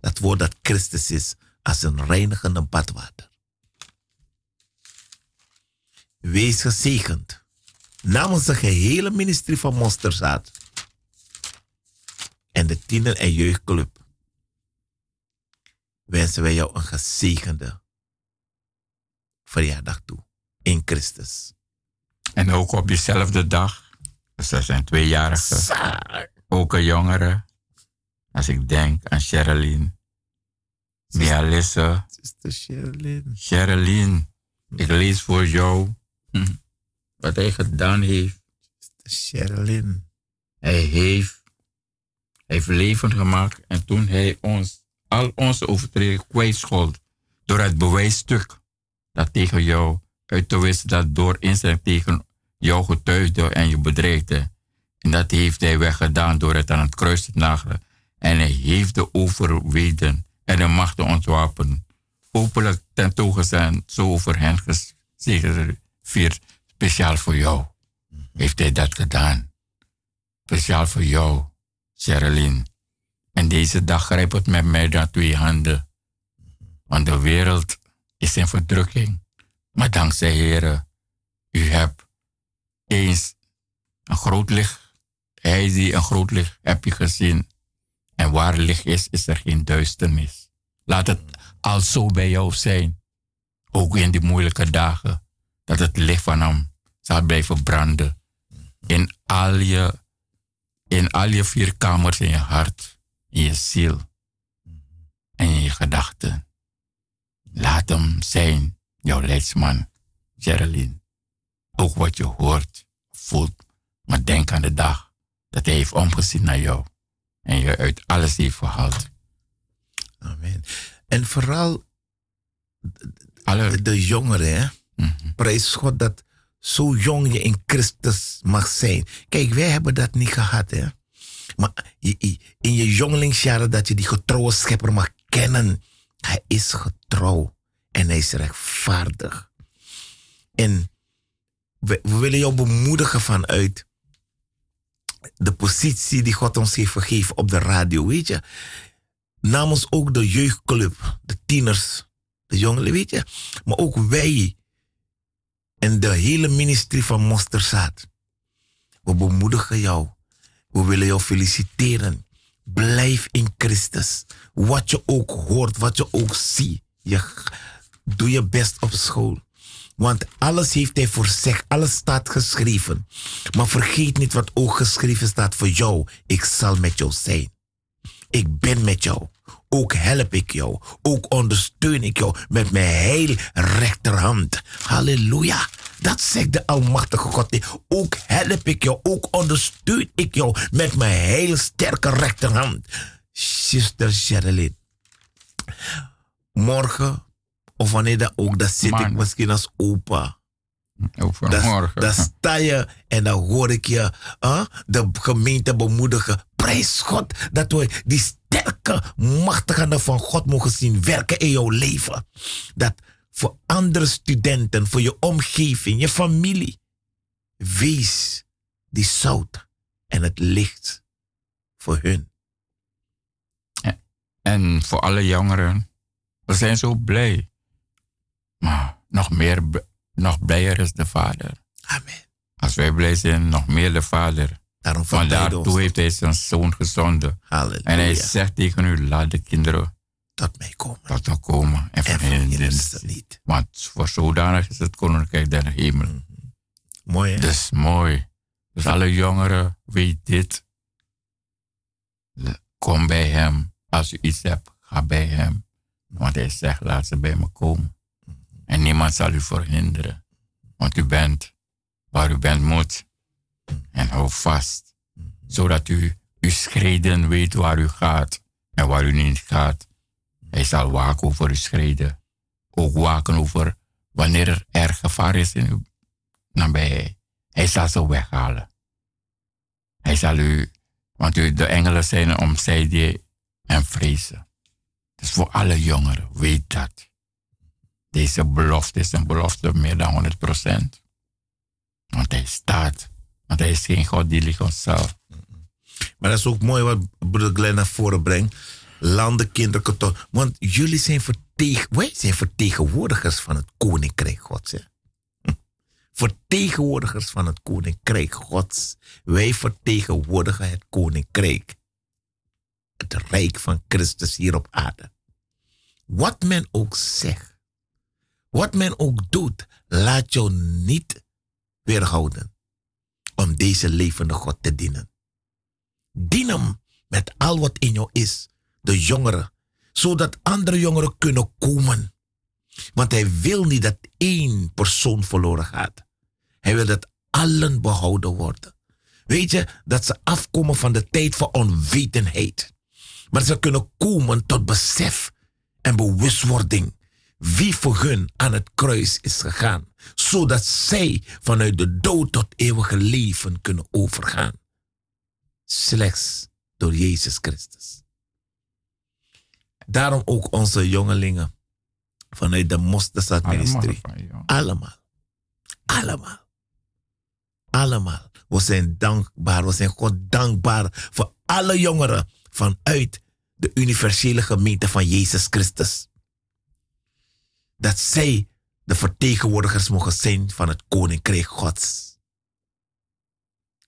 Dat woord dat Christus is als een reinigende badwater. Wees gezegend namens de gehele ministerie van Mosterzaad en de tiener- en jeugdclub wensen wij jou een gezegende verjaardag toe in Christus. En ook op diezelfde dag, dus dat zijn tweejarigen, ook een jongere. Als ik denk aan Sherilyn, Mialisse. Sister Sherilyn. Sherilyn, ik lees voor jou hm, wat hij gedaan heeft. Sister Sherilyn. Hij heeft, hij heeft leven gemaakt en toen hij ons al onze overtredingen kwijtscholdt door het bewijsstuk dat tegen jou uit te wissen dat door inzet tegen jou getuigde en je bedreigde. En dat heeft hij weggedaan door het aan het kruis te nagelen. En hij heeft de overweden en de machten ontwapen. Openlijk tentoongezien, zo over hen vier Speciaal voor jou heeft hij dat gedaan. Speciaal voor jou, Sherilyn. En deze dag grijpt het met mij naar twee handen. Want de wereld is in verdrukking. Maar dankzij Heren, u hebt eens een groot licht. Hij die een groot licht heb je gezien. En waar licht is, is er geen duisternis. Laat het al zo bij jou zijn. Ook in die moeilijke dagen. Dat het licht van hem zal blijven branden. In al je, in al je vier kamers in je hart je ziel en in je gedachten. Laat hem zijn, jouw leidsman, Geraldine. Ook wat je hoort, voelt, maar denk aan de dag dat hij heeft omgezien naar jou en je uit alles heeft gehaald. Amen. En vooral Alle... de jongeren, hè? Mm prijs God dat zo jong je in Christus mag zijn. Kijk, wij hebben dat niet gehad, hè? Maar in je jongelingsjaren dat je die getrouwe schepper mag kennen. Hij is getrouw en hij is rechtvaardig. En we, willen jou bemoedigen vanuit de positie die God ons heeft gegeven op de radio, weet je. Namens ook de jeugdclub, de tieners, de jongeren, weet je. Maar ook wij en de hele ministerie van Mosterzaad. We bemoedigen jou we willen jou feliciteren. Blijf in Christus. Wat je ook hoort, wat je ook ziet. Je, doe je best op school. Want alles heeft hij voor zich, alles staat geschreven. Maar vergeet niet wat ook geschreven staat voor jou. Ik zal met jou zijn. Ik ben met jou. Ook help ik jou. Ook ondersteun ik jou met mijn heel rechterhand. Halleluja. Dat zegt de Almachtige God. Ook help ik jou. Ook ondersteun ik jou met mijn heel sterke rechterhand. Sister Sherilyn. Morgen, of wanneer dan ook, dan zit ik misschien als opa. Overmorgen. Dan sta je en dan hoor ik je uh, de gemeente bemoedigen. Prijs God dat we die sterke, machtige van God mogen zien werken in jouw leven. Dat voor andere studenten, voor je omgeving, je familie. Wees die zout en het licht voor hun. En voor alle jongeren, we zijn zo blij. Maar nog meer, nog blijer is de Vader. Amen. Als wij blij zijn, nog meer de Vader. Daarom Want daartoe heeft hij zijn zoon gezonden. Halleluja. En hij zegt tegen u, laat de kinderen tot mij komen. Tot mij komen. En van hen niet. Want voor zodanig is het koninkrijk der hemel. Mm -hmm. Mooi hè? Dus mooi. Dus alle jongeren, weet dit. Kom bij hem. Als u iets hebt, ga bij hem. Want hij zegt, laat ze bij me komen. En niemand zal u verhinderen. Want u bent waar u bent moet. En hou vast. Zodat u uw schreden weet waar u gaat en waar u niet gaat. Hij zal waken over uw schreden. Ook waken over wanneer er gevaar is in uw nabijheid. Hij zal ze weghalen. Hij zal u, want u, de engelen zijn om zijde en vrezen. Dus voor alle jongeren, weet dat. Deze belofte is een belofte meer dan 100%. Want hij staat. Want is geen God die ligt onszelf. Maar dat is ook mooi wat broeder Glenn naar voren brengt. Landen, kinderen. Want jullie zijn, vertegen, wij zijn vertegenwoordigers van het koninkrijk Gods. Hè? Vertegenwoordigers van het koninkrijk Gods. Wij vertegenwoordigen het koninkrijk. Het rijk van Christus hier op aarde. Wat men ook zegt. Wat men ook doet. Laat jou niet weerhouden. Om deze levende God te dienen. Dien hem met al wat in jou is. De jongeren. Zodat andere jongeren kunnen komen. Want hij wil niet dat één persoon verloren gaat. Hij wil dat allen behouden worden. Weet je, dat ze afkomen van de tijd van onwetendheid. Maar ze kunnen komen tot besef en bewustwording wie voor hun aan het kruis is gegaan, zodat zij vanuit de dood tot eeuwige leven kunnen overgaan. Slechts door Jezus Christus. Daarom ook onze jongelingen vanuit de Mosterdstad Ministerie. Allemaal. Allemaal. Allemaal. We zijn dankbaar. We zijn God dankbaar voor alle jongeren vanuit de universele gemeente van Jezus Christus. Dat zij de vertegenwoordigers mogen zijn van het Koninkrijk Gods.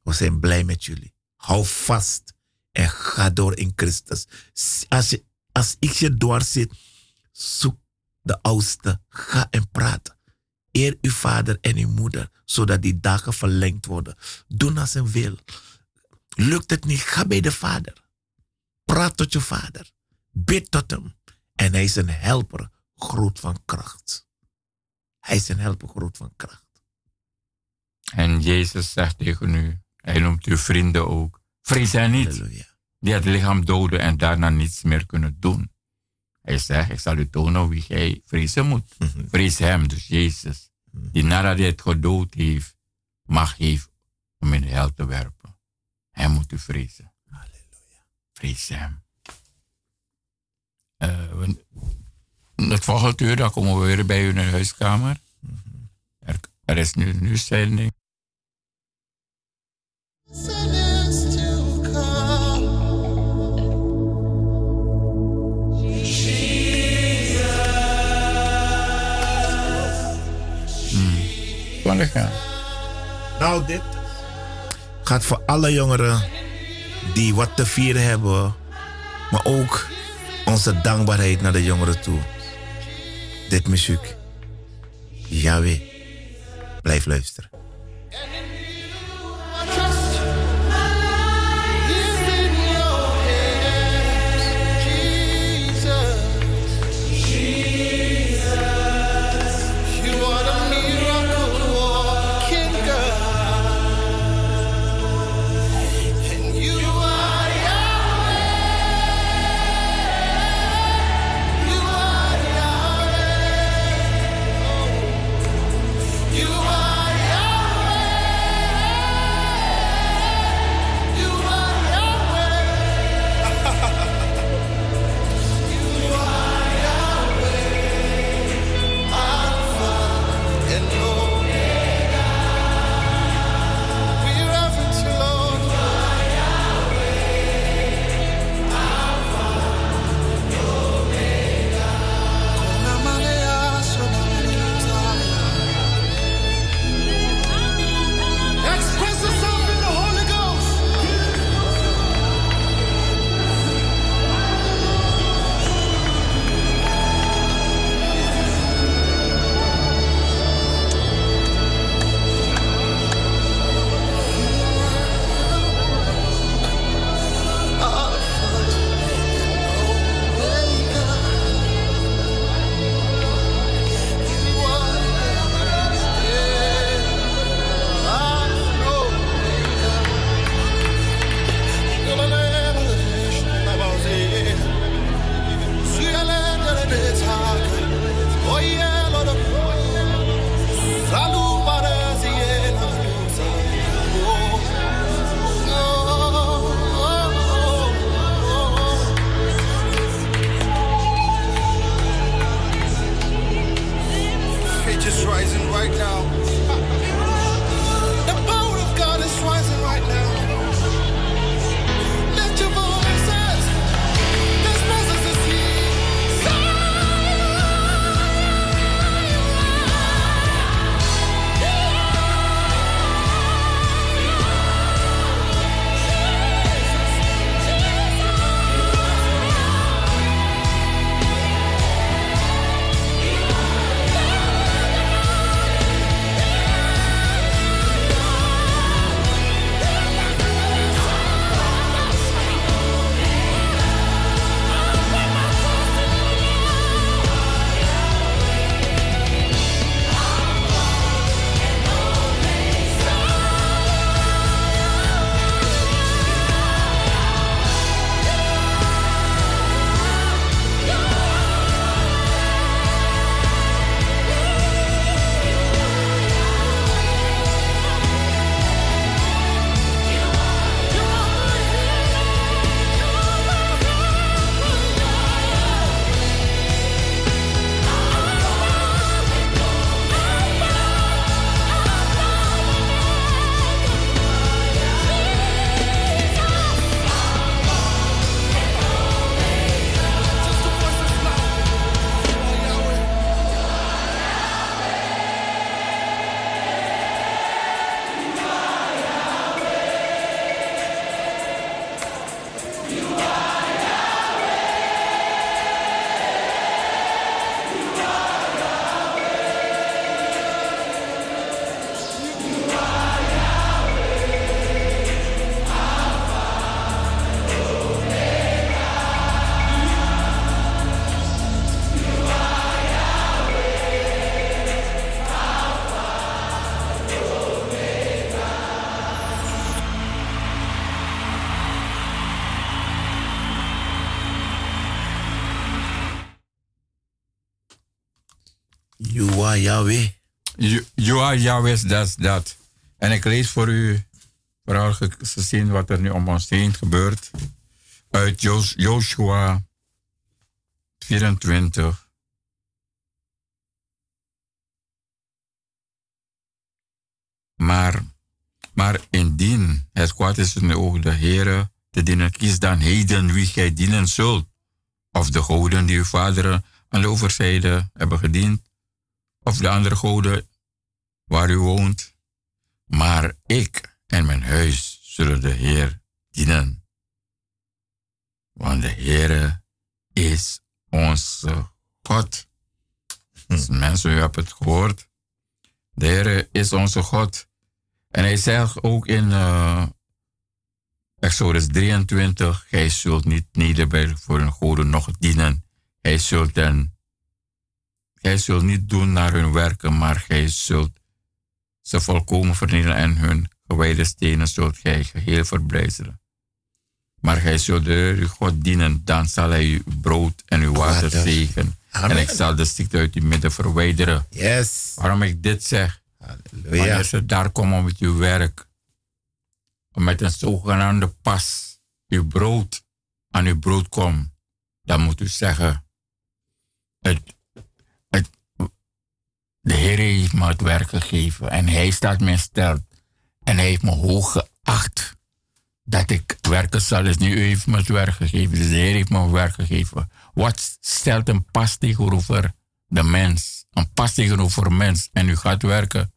We zijn blij met jullie. Hou vast en ga door in Christus. Als, je, als ik je dwars zit, zoek de oudste. Ga en praat. Eer uw vader en uw moeder, zodat die dagen verlengd worden. Doe als een wil. Lukt het niet, ga bij de vader. Praat tot je vader. Bid tot hem. En hij is een helper, groot van kracht. Hij is een helper, groot van kracht. En Jezus zegt tegen u, hij noemt uw vrienden ook. Vrees hen niet, Halleluja. die het lichaam doden en daarna niets meer kunnen doen. Hij zegt, ik zal u tonen wie gij vrezen moet. Vrees hem, dus Jezus, die nadat hij het gedood heeft, mag heeft om in de hel te werpen. Hij moet u vrezen. Halleluja. Vrees hem. Uh, het volgende uur, dan komen we weer bij u in de huiskamer. Er, er is nu nu zending. gaan. Nou, dit gaat voor alle jongeren die wat te vieren hebben, maar ook onze dankbaarheid naar de jongeren toe dit muziek. Yahweh. Blijf luisteren. Yahweh. You are Yahweh, dat. En ik lees voor u, vooral gezien wat er nu om ons heen gebeurt, uit Joshua 24. Maar, maar indien het kwaad is in de ogen de Heere te dienen, kies dan heden wie gij dienen zult. Of de goden die uw vaderen aan de overzijde hebben gediend, of de andere goden waar u woont. Maar ik en mijn huis zullen de Heer dienen. Want de Heer is onze God. Mensen, u hebt het gehoord. De Heer is onze God. En hij zegt ook in uh, Exodus 23, gij zult niet nederbuigen voor een goden nog dienen. Hij zult den, gij zult niet doen naar hun werken, maar gij zult ze volkomen vernielen en hun gewijde stenen zult gij geheel verbrijzelen. Maar gij zult de uw God dienen, dan zal hij uw brood en uw water zegen. En ik zal de ziekte uit uw midden verwijderen. Yes. Waarom ik dit zeg? Halleluja. Wanneer ze daar komen met uw werk, met een zogenaamde pas, uw brood aan uw brood komt, dan moet u zeggen, het, het, de Heer heeft me het werk gegeven en Hij staat mij stelt en Hij heeft me hoog geacht dat ik werken zal. Dus nu heeft me het werk gegeven, dus de Heer heeft me het werk gegeven. Wat stelt een pas tegenover de mens? Een pas tegenover mens en u gaat werken.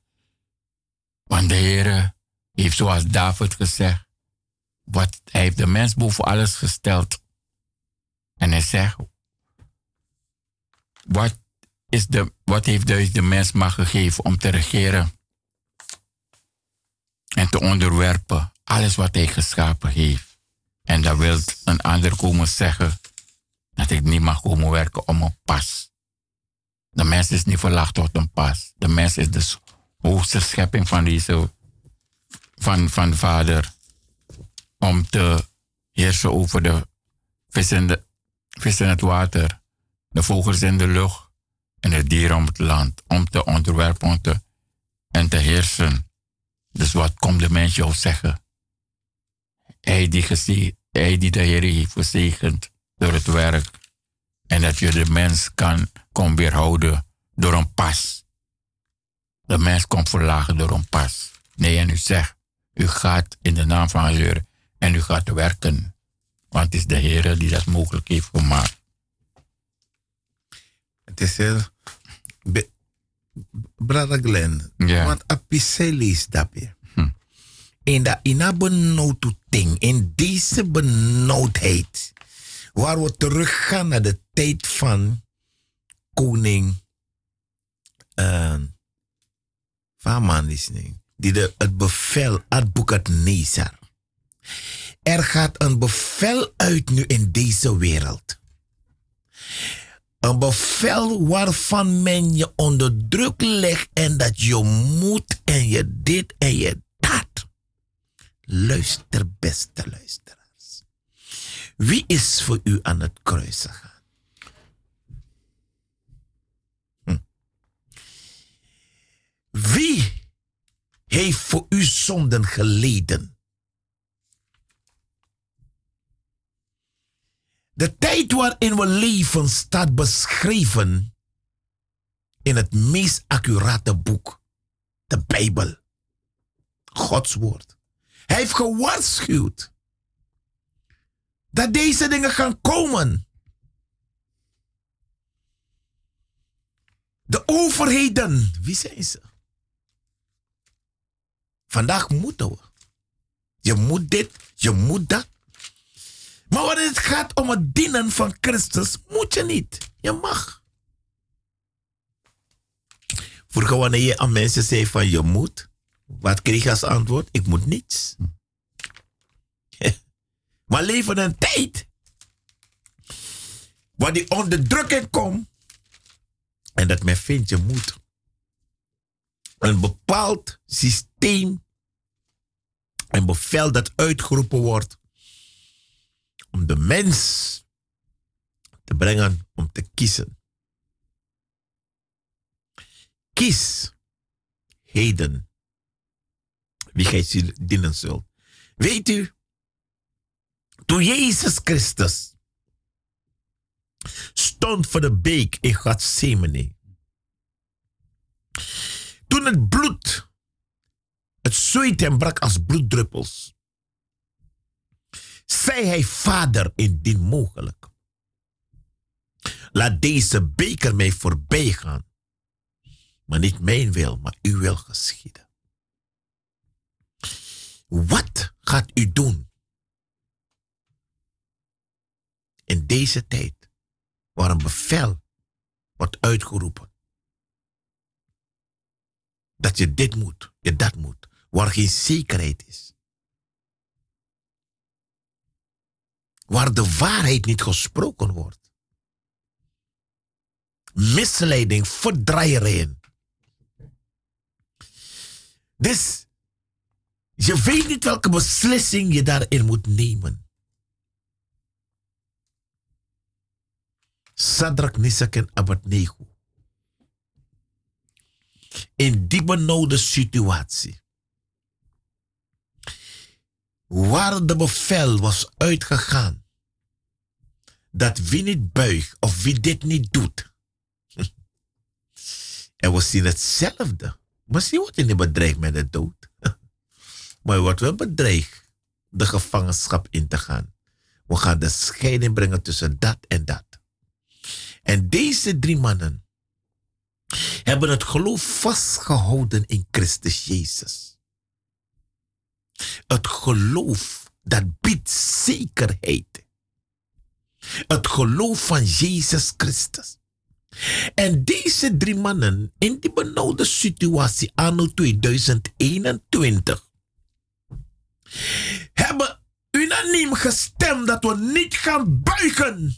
Want de Heer heeft zoals David gezegd, wat, hij heeft de mens boven alles gesteld. En hij zegt, wat, is de, wat heeft dus de mens mag gegeven om te regeren en te onderwerpen alles wat hij geschapen heeft. En dat wil een ander komen zeggen dat ik niet mag komen werken om een pas. De mens is niet verlaagd tot een pas. De mens is de hoogste schepping van deze, van, van de Vader. Om te heersen over de vis in, de, vis in het water, de vogels in de lucht en de dieren om het land. Om te onderwerpen te, en te heersen. Dus wat komt de mens jou zeggen? Hij die, gezien, hij die de Heer heeft gezegend door het werk. En dat je de mens kan, kon weerhouden door een pas. De mens komt verlagen door een pas. Nee, en u zegt, u gaat in de naam van Heer en u gaat werken. Want het is de Heer die dat mogelijk heeft gemaakt. Heel... Brother Glenn, ja. want is dat je. Hm. In dat ina benauwd ding, in deze benauwdheid, waar we teruggaan naar de tijd van koning uh, niet, die de, het bevel had boekt Nezar. Er gaat een bevel uit nu in deze wereld. Een bevel waarvan men je onder druk legt en dat je moet en je dit en je dat. Luister, beste luisteraars. Wie is voor u aan het kruis gegaan? Hm. Wie heeft voor u zonden geleden? De tijd waarin we leven staat beschreven in het meest accurate boek, de Bijbel. Gods woord. Hij heeft gewaarschuwd dat deze dingen gaan komen. De overheden, wie zijn ze? Vandaag moeten we. Je moet dit, je moet dat. Maar wanneer het gaat om het dienen van Christus, moet je niet. Je mag. Vroeger wanneer je aan mensen zei van je moet, wat kreeg je als antwoord? Ik moet niets. maar leven een tijd waar die onderdrukking komt en dat men vindt je moet. Een bepaald systeem, een bevel dat uitgeroepen wordt om de mens te brengen om te kiezen. Kies heden wie gij dienen zult. Weet u, toen Jezus Christus stond voor de beek in Gethsemane, toen het bloed, het zweet hem brak als bloeddruppels, zei hij, Vader, indien mogelijk. Laat deze beker mij voorbij gaan. Maar niet mijn wil, maar uw wil geschieden. Wat gaat u doen in deze tijd waar een bevel wordt uitgeroepen? dat je dit moet, je dat moet, waar geen zekerheid is. Waar de waarheid niet gesproken wordt. Misleiding, verdraaierijen. Dus je weet niet welke beslissing je daarin moet nemen. Sadrak, Nisak en Abednego. In die benauwde situatie. Waar de bevel was uitgegaan. Dat wie niet buigt of wie dit niet doet. En we zien hetzelfde. Misschien wordt je niet bedreigd met de dood. Maar je wordt wel bedreigd de gevangenschap in te gaan. We gaan de scheiding brengen tussen dat en dat. En deze drie mannen hebben het geloof vastgehouden in Christus Jezus. Het geloof dat biedt zekerheid. Het geloof van Jezus Christus. En deze drie mannen in die benauwde situatie anno 2021 hebben unaniem gestemd dat we niet gaan buigen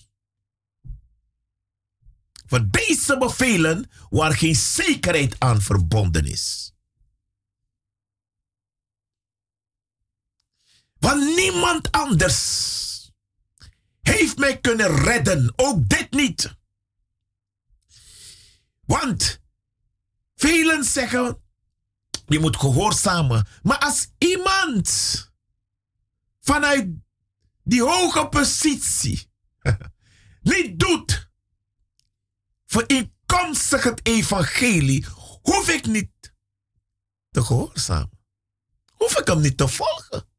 voor deze bevelen waar geen zekerheid aan verbonden is. Want niemand anders heeft mij kunnen redden, ook dit niet. Want velen zeggen, je moet gehoorzamen. Maar als iemand vanuit die hoge positie niet doet voor inkomstig het evangelie, hoef ik niet te gehoorzamen. Hoef ik hem niet te volgen.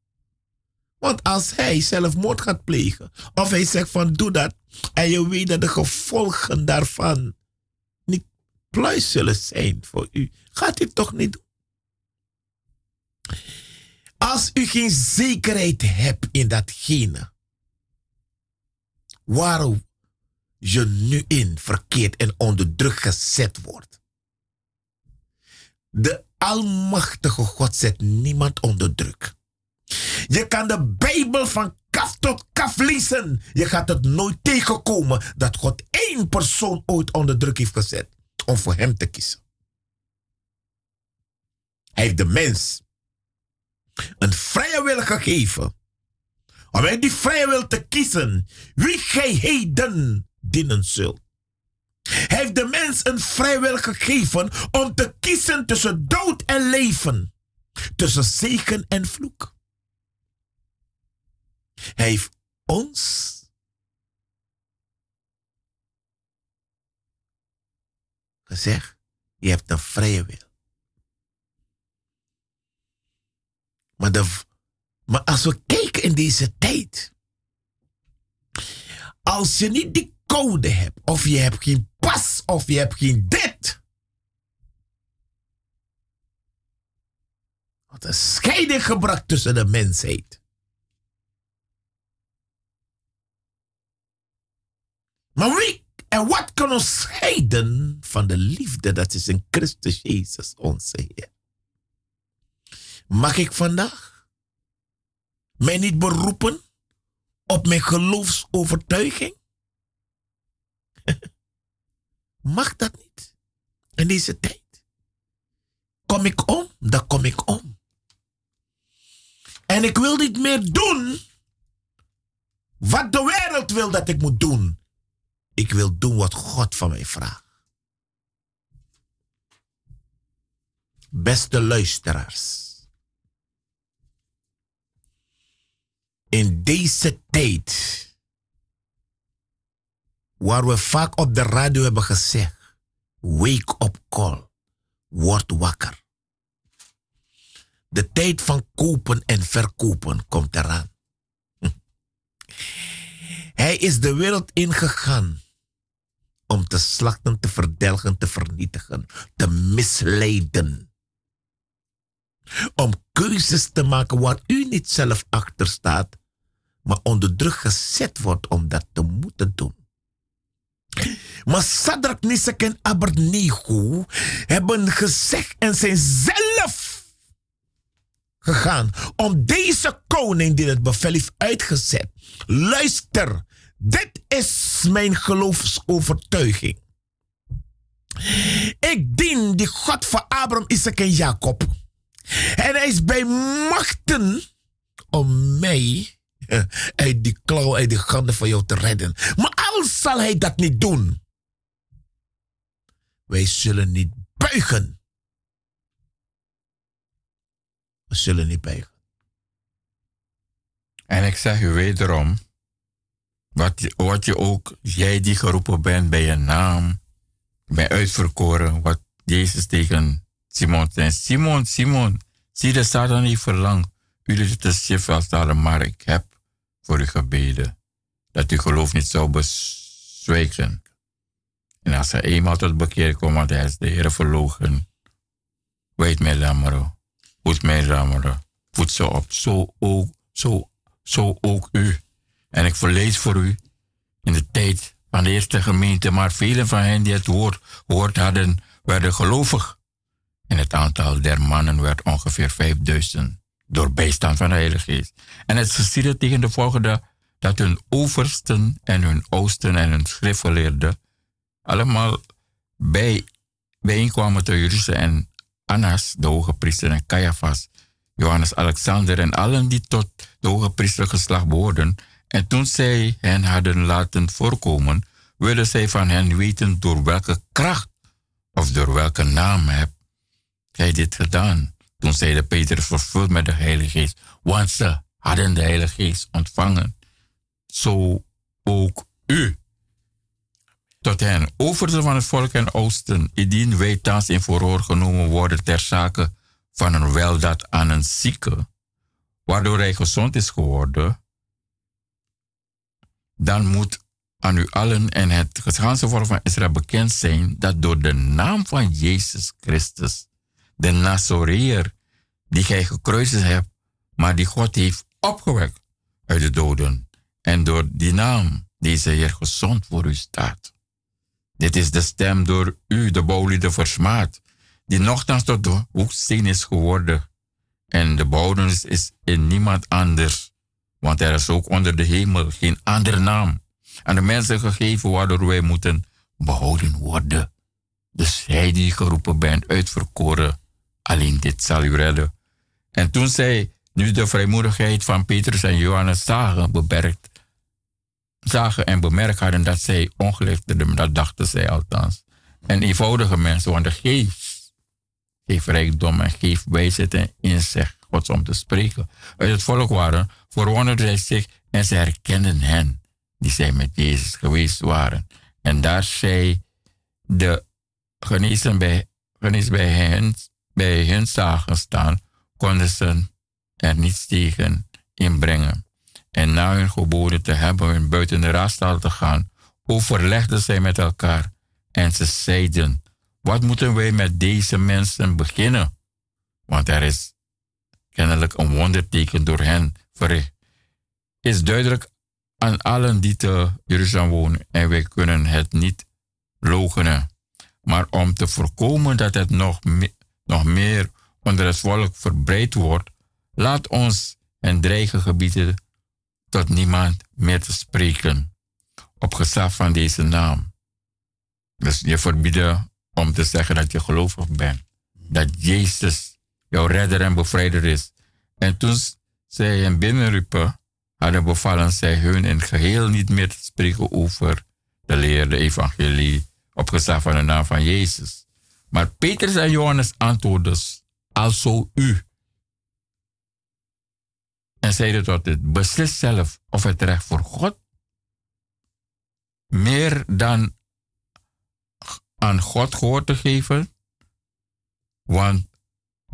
Want als hij zelfmoord gaat plegen, of hij zegt van doe dat, en je weet dat de gevolgen daarvan niet pluis zullen zijn voor u, gaat u toch niet doen. Als u geen zekerheid hebt in datgene waar je nu in verkeerd en onder druk gezet wordt. De Almachtige God zet niemand onder druk. Je kan de Bijbel van kaf tot kaf lezen. Je gaat het nooit tegenkomen dat God één persoon ooit onder druk heeft gezet om voor hem te kiezen. Hij heeft de mens een vrije wil gegeven. Om uit die vrije wil te kiezen wie gij heden dienen zult. Hij heeft de mens een vrije wil gegeven om te kiezen tussen dood en leven. Tussen zegen en vloek. Hij heeft ons gezegd, je hebt een vrije wil. Maar, maar als we kijken in deze tijd. Als je niet die code hebt, of je hebt geen pas, of je hebt geen dit. Wat een scheiding gebracht tussen de mensheid. Maar wie en wat kan ons scheiden van de liefde dat is in Christus Jezus onze Heer? Mag ik vandaag mij niet beroepen op mijn geloofsovertuiging? Mag dat niet in deze tijd? Kom ik om, dan kom ik om. En ik wil niet meer doen wat de wereld wil dat ik moet doen. Ik wil doen wat God van mij vraagt. Beste luisteraars. in deze tijd, waar we vaak op de radio hebben gezegd, wake up call, word wakker. De tijd van kopen en verkopen komt eraan. Hij is de wereld ingegaan om te slachten, te verdelgen, te vernietigen, te misleiden. Om keuzes te maken waar u niet zelf achter staat, maar onder druk gezet wordt om dat te moeten doen. Maar Sadrak, Nisek en Abednego hebben gezegd en zijn zelf gegaan om deze koning die het bevel heeft uitgezet. Luister, dit is mijn geloofsovertuiging. Ik dien die God van Abraham, Isaac en Jacob. En hij is bij machten om mij eh, uit die klauw, uit de handen van jou te redden. Maar al zal hij dat niet doen, wij zullen niet buigen. We zullen niet buigen. En ik zeg u wederom, wat je, wat je ook, jij die geroepen bent bij je naam, bij uitverkoren, wat Jezus tegen Simon zei. Simon, Simon, zie de Satan niet verlangt. Jullie te schiffen als maar ik heb voor u gebeden. Dat uw geloof niet zou bezwijken. En als hij eenmaal tot bekeer komt, want hij is de Heer verlogen. Weet mij lammeren. Voed mij lammeren. Voed ze op. Zo ook, zo, zo ook u. En ik verlees voor u in de tijd van de eerste gemeente, maar velen van hen die het woord gehoord hadden, werden gelovig. En het aantal der mannen werd ongeveer 5000 door bijstand van de Heilige Geest. En het geschiedde tegen de volgende dat hun oversten en hun oosten en hun schriftgeleerden allemaal bij, bijeenkwamen te Jeruzalem en Annas, de hoge priester, en Caiaphas, Johannes Alexander en allen die tot de hoge priester geslacht behoorden. En toen zij hen hadden laten voorkomen, wilden zij van hen weten door welke kracht of door welke naam heb gij dit gedaan. Toen zeide Peter vervuld met de Heilige Geest, want ze hadden de Heilige Geest ontvangen. Zo ook u tot hen, overste van het volk en oosten, indien wij thans in verhoor genomen worden ter zake van een weldaad aan een zieke, waardoor hij gezond is geworden, dan moet aan u allen en het ganse volk van Israël bekend zijn dat door de naam van Jezus Christus, de Nazoreer, die gij gekruisigd hebt, maar die God heeft opgewekt uit de doden, en door die naam deze Heer gezond voor u staat. Dit is de stem door u, de bouwlieden, versmaad, die nogthans tot de hoeksteen is geworden. En de bouwdens is in niemand anders, want er is ook onder de hemel geen andere naam aan de mensen gegeven waardoor wij moeten behouden worden. Dus hij die geroepen bent, uitverkoren, alleen dit zal u redden. En toen zij nu de vrijmoedigheid van Petrus en Johannes zagen, beperkt, zagen en bemerkt hadden dat zij ongeliefden, dat dachten zij althans. En eenvoudige mensen, want de geest geeft rijkdom en geeft wijsheid en inzicht, Om te spreken. Uit het volk waren, verwonderden zich en ze herkenden hen die zij met Jezus geweest waren. En daar zij de genezen bij, bij, hen, bij hen zagen staan, konden ze er niets tegen inbrengen en na hun geboden te hebben buiten de raadstaal te gaan, overlegden zij met elkaar en ze zeiden, wat moeten wij met deze mensen beginnen? Want er is kennelijk een wonderteken door hen verricht. Is duidelijk aan allen die te Jeruzalem wonen en wij kunnen het niet logenen. Maar om te voorkomen dat het nog, nog meer onder het volk verbreid wordt, laat ons en dreigen gebieden tot niemand meer te spreken op gezag van deze naam. Dus je verbieden om te zeggen dat je gelovig bent. Dat Jezus jouw redder en bevrijder is. En toen zij hem binnenriepen, hadden bevallen zij hun in geheel niet meer te spreken over de leer, de evangelie, op gezag van de naam van Jezus. Maar Petrus en Johannes antwoordden, alzo u, en zeiden tot het, beslis zelf of het recht voor God meer dan aan God gehoord te geven. Want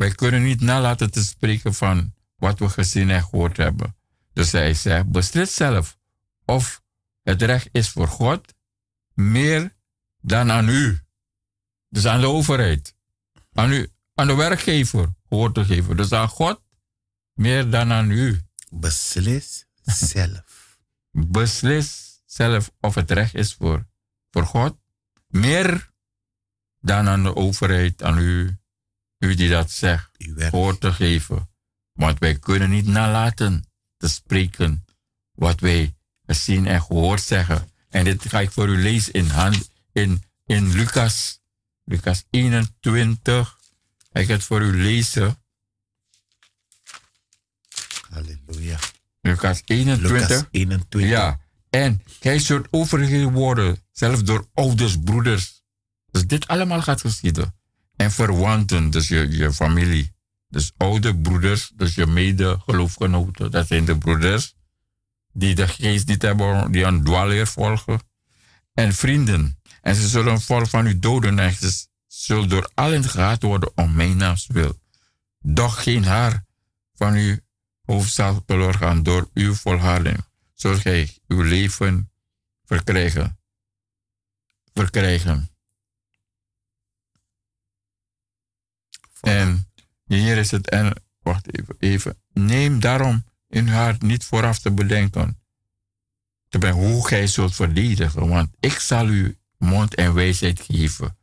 wij kunnen niet nalaten te spreken van wat we gezien en gehoord hebben. Dus hij zegt, beslis zelf of het recht is voor God meer dan aan u. Dus aan de overheid. Aan, u, aan de werkgever gehoord te geven. Dus aan God meer dan aan u. Beslis zelf. Beslis zelf of het recht is voor voor God. Meer dan aan de overheid, aan u, u die dat zegt, voor te geven. Want wij kunnen niet nalaten te spreken wat wij zien en gehoord zeggen. En dit ga ik voor u lezen in, hand, in, in Lucas, Lucas 21. Ik ga het voor u lezen. Halleluja. Lucas 21. Lucas 21. Ja. En hij zult overgegeven worden, zelfs door ouders, broeders. Dus dit allemaal gaat geschieden. En verwanten, dus je, je familie. Dus oude broeders, dus je medegeloofgenoten, dat zijn de broeders die de geest niet hebben, die een dwaalleer volgen. En vrienden. En ze zullen vol van u doden en ze zullen door allen gehaat worden om mijn naams wil. Doch geen haar van uw hoofd zal verloren gaan door uw volharding. Zult gij uw leven verkrijgen. Verkrijgen. En hier is het, en wacht even, even. Neem daarom in uw hart niet vooraf te bedenken. Te ben hoe gij zult verdedigen, want ik zal u mond en wijsheid geven.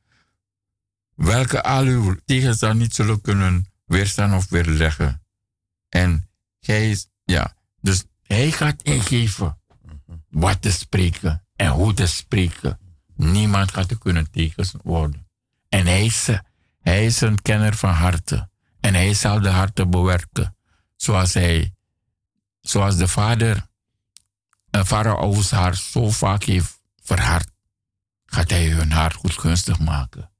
Welke al uw tegenstand niet zullen kunnen weerstaan of weerleggen. En gij, ja, dus hij gaat ingeven wat te spreken en hoe te spreken. Niemand gaat er kunnen tegen worden. En hij hij is een kenner van harten. En hij zal de harten bewerken. Zoals hij, zoals de vader een farao's haar zo vaak heeft verhard, gaat hij hun hart goedgunstig maken.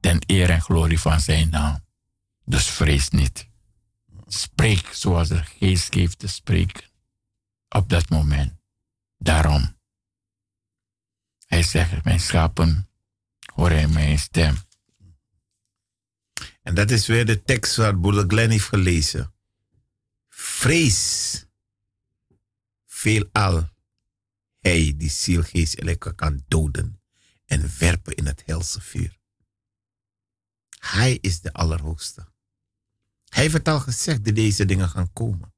Ten eer en glorie van zijn naam. Dus vrees niet. Spreek zoals de geest geeft te spreken. Op dat moment. Daarom. Hij zegt, mijn schapen horen mijn stem. En dat is weer de tekst waar Broeder Glenn heeft gelezen. Vrees veelal hij die ziel, geest kan doden en werpen in het helse vuur. Hij is de Allerhoogste. Hij heeft al gezegd dat deze dingen gaan komen.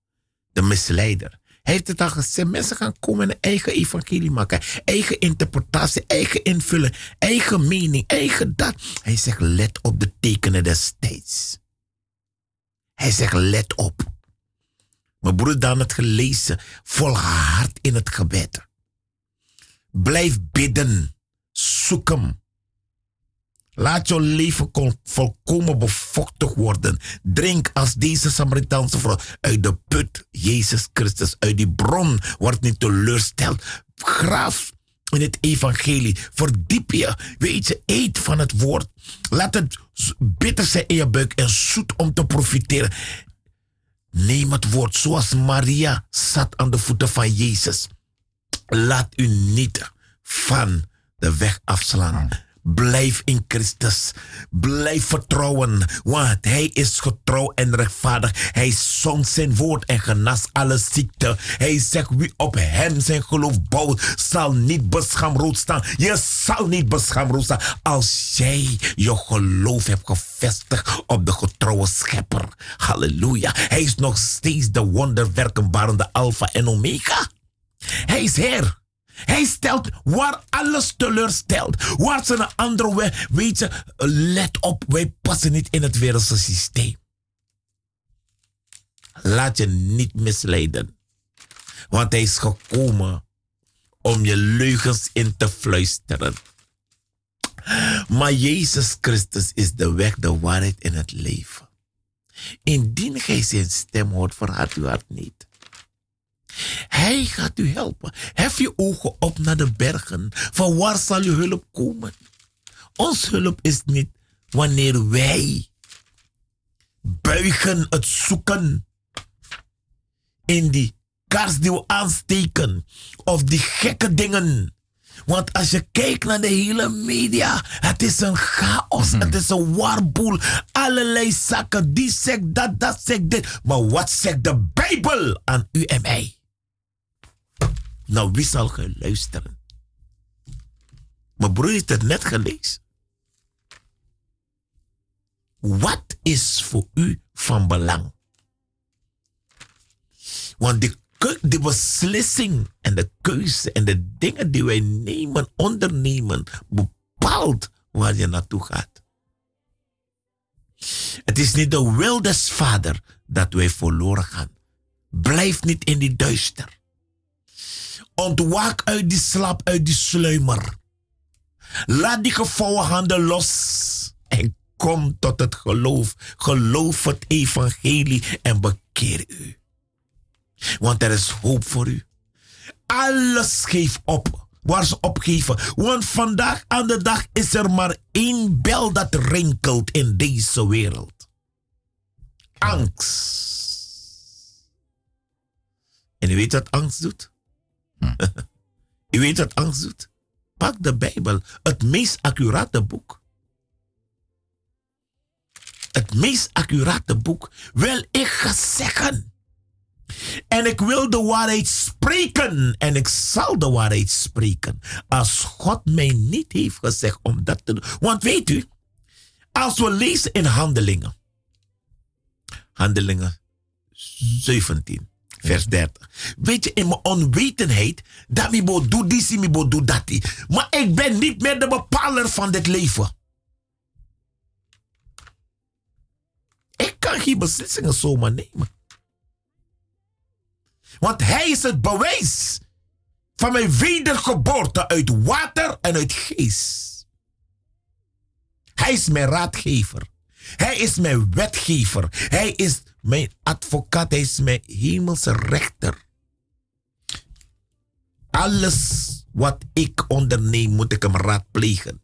De misleider. Heeft het al gezegd, mensen gaan komen en eigen evangelie maken. Eigen interpretatie, eigen invulling, eigen mening, eigen dat. Hij zegt, let op de tekenen destijds. Hij zegt, let op. Mijn broer dan het gelezen, volhard in het gebed. Blijf bidden. Zoek hem. Laat jouw leven volkomen bevochtigd worden. Drink als deze Samaritaanse vrouw uit de put, Jezus Christus, uit die bron. Word niet teleursteld. Graaf in het evangelie. Verdiep je. Weet je, eet van het woord. Laat het bitter zijn in je buik en zoet om te profiteren. Neem het woord zoals Maria zat aan de voeten van Jezus. Laat u niet van de weg afslaan. Blijf in Christus. Blijf vertrouwen, want Hij is getrouw en rechtvaardig. Hij zond zijn woord en genas alle ziekte. Hij zegt wie op Hem zijn geloof bouwt, zal niet beschaamd staan. Je zal niet beschaamd staan als jij je geloof hebt gevestigd op de getrouwe schepper. Halleluja. Hij is nog steeds de wonderwerkenbarende Alpha en Omega. Hij is Heer. Hij stelt waar alles teleurstelt. Waar ze een andere weg. Je, let op, wij passen niet in het wereldse systeem. Laat je niet misleiden. Want hij is gekomen om je leugens in te fluisteren. Maar Jezus Christus is de weg, de waarheid en het leven. Indien gij zijn stem hoort, verhard uw hart niet. Hij gaat u helpen. Hef je ogen op naar de bergen. Van waar zal uw hulp komen? Ons hulp is niet wanneer wij buigen het zoeken in die kaars die we aansteken of die gekke dingen. Want als je kijkt naar de hele media, het is een chaos, het is een warboel. Allerlei zaken, die zegt dat, dat zegt dit. Maar wat zegt de Bijbel aan u en mij? Nou, wie zal ge luisteren? Mijn broer heeft het net gelezen. Wat is voor u van belang? Want de de beslissing en de keuze en de dingen die wij nemen, ondernemen, bepaalt waar je naartoe gaat. Het is niet de wil des Vader dat wij verloren gaan. Blijf niet in die duister. Ontwaak uit die slaap, uit die sluimer. Laat die gevouwen handen los en kom tot het geloof. Geloof het evangelie en bekeer u. Want er is hoop voor u. Alles geef op waar ze opgeven. Want vandaag aan de dag is er maar één bel dat rinkelt in deze wereld. Angst. En u weet wat angst doet? U weet wat angst doet? Pak de Bijbel, het meest accurate boek. Het meest accurate boek. Wel, ik zeggen. En ik wil de waarheid spreken. En ik zal de waarheid spreken. Als God mij niet heeft gezegd om dat te doen. Want weet u, als we lezen in Handelingen. Handelingen 17 vers 30. Weet je, in mijn onwetendheid, dat mi bo doe die, mi bo doe dat. Maar ik ben niet meer de bepaler van dit leven. Ik kan geen beslissingen zomaar nemen. Want hij is het bewijs van mijn wedergeboorte uit water en uit geest. Hij is mijn raadgever. Hij is mijn wetgever. Hij is mijn advocaat is mijn hemelse rechter. Alles wat ik onderneem, moet ik hem raadplegen.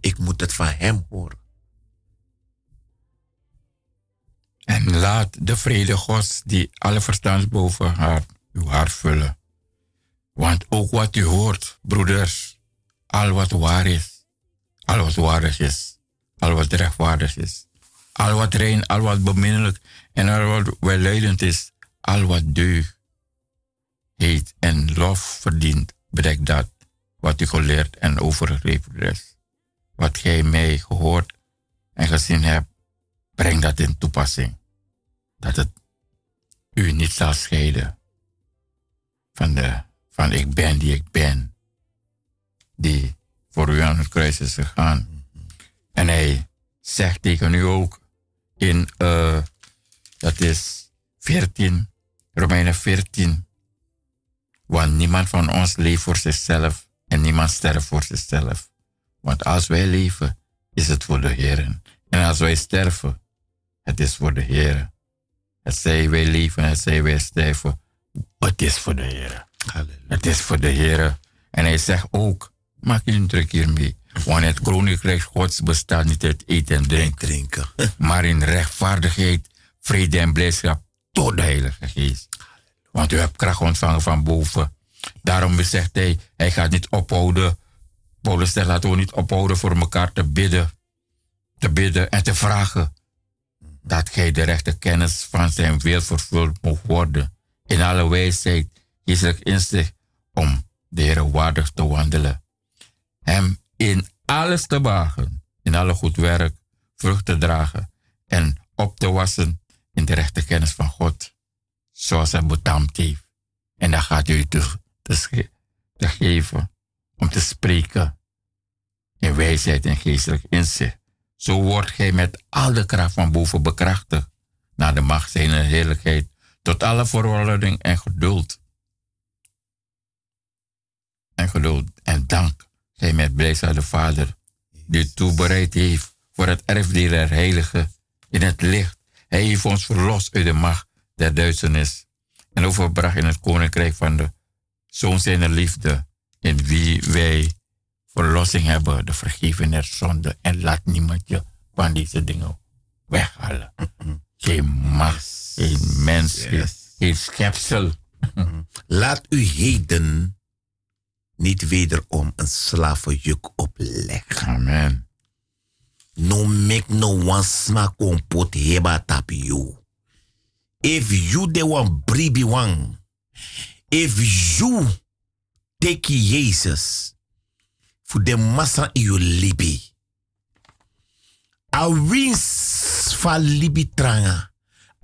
Ik moet het van hem horen. En laat de vrede Gods die alle verstand boven haar, uw hart vullen. Want ook wat u hoort, broeders, al wat waar is, al wat waardig is, al wat rechtvaardig is, al wat rein, al wat beminnelijk en al wat welleidend is, al wat deugd heet en lof verdient, bedek dat wat u geleerd en overgeleverd is. Wat gij mij gehoord en gezien hebt, breng dat in toepassing. Dat het u niet zal scheiden van, de, van ik ben die ik ben, die voor u aan het kruis is gegaan. En hij zegt tegen u ook, in, uh, dat is 14, Romeinen 14. Want niemand van ons leeft voor zichzelf en niemand sterft voor zichzelf. Want als wij leven, is het voor de Heer. En als wij sterven, het is voor de Heer. Het zij wij leven, het zij wij sterven, het is voor de Heer. Het is voor de Heer. En hij zegt ook, maak je een druk hiermee. Want het koninkrijk Gods bestaat niet uit eten en drinken, maar in rechtvaardigheid, vrede en blijdschap door de Heilige Geest. Want u hebt kracht ontvangen van boven. Daarom zegt hij, hij gaat niet ophouden. Paulus zegt, laten we niet ophouden voor elkaar te bidden. Te bidden en te vragen. Dat gij de rechte kennis van zijn wil vervuld mocht worden. In alle wijsheid, geestelijk inzicht, om de Heer waardig te wandelen. Hem in alles te wagen, in alle goed werk, vrucht te dragen en op te wassen in de rechte kennis van God, zoals hij betamd heeft. En dan gaat u te, te, te geven om te spreken in wijsheid en geestelijk inzicht. Zo wordt gij met al de kracht van boven bekrachtigd naar de macht zijn heerlijkheid, tot alle voorwaarding en geduld. En geduld en dank hij met blijdschap de Vader, die toebereid heeft voor het erfdeel der Heilige in het licht. Hij heeft ons verlost uit de macht der duisternis en overbracht in het koninkrijk van de Zoon zijn liefde, in wie wij verlossing hebben, de vergeving der zonde. En laat niemand je van deze dingen weghalen. Geen macht, geen mens, geen schepsel. Laat u heden niet wederom een slavenjuk opleggen. Amen. No make no one sma kompot heba tap you. If you de one bribi one. If you take Jezus voor de massa in je libi. A wins fa libi tranga.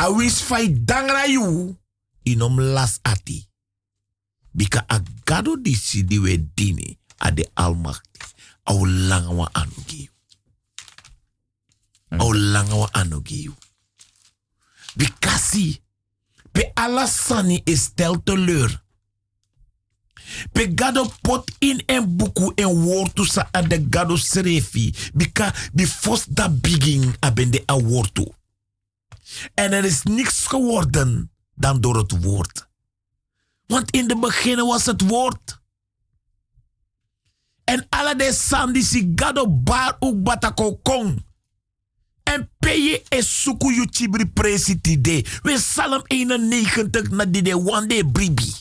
A wins fa dangra you. inom las ati. Bika agado disi di we dini a de almachti. Au langa wa anu giu. Au langa wa anu giu. Bikasi, pe alasani is stel teleur. Pe gado pot in en buku en wortu sa de gado serefi. Bika bi fos da begin abende a wortu. En er is niks geworden dan door het woord. Want in de begin was het woord. En alle de sandi si gado bar ook batako kong. En peye is suku yu chibri presi tide. We salem 91 na de one day bribi.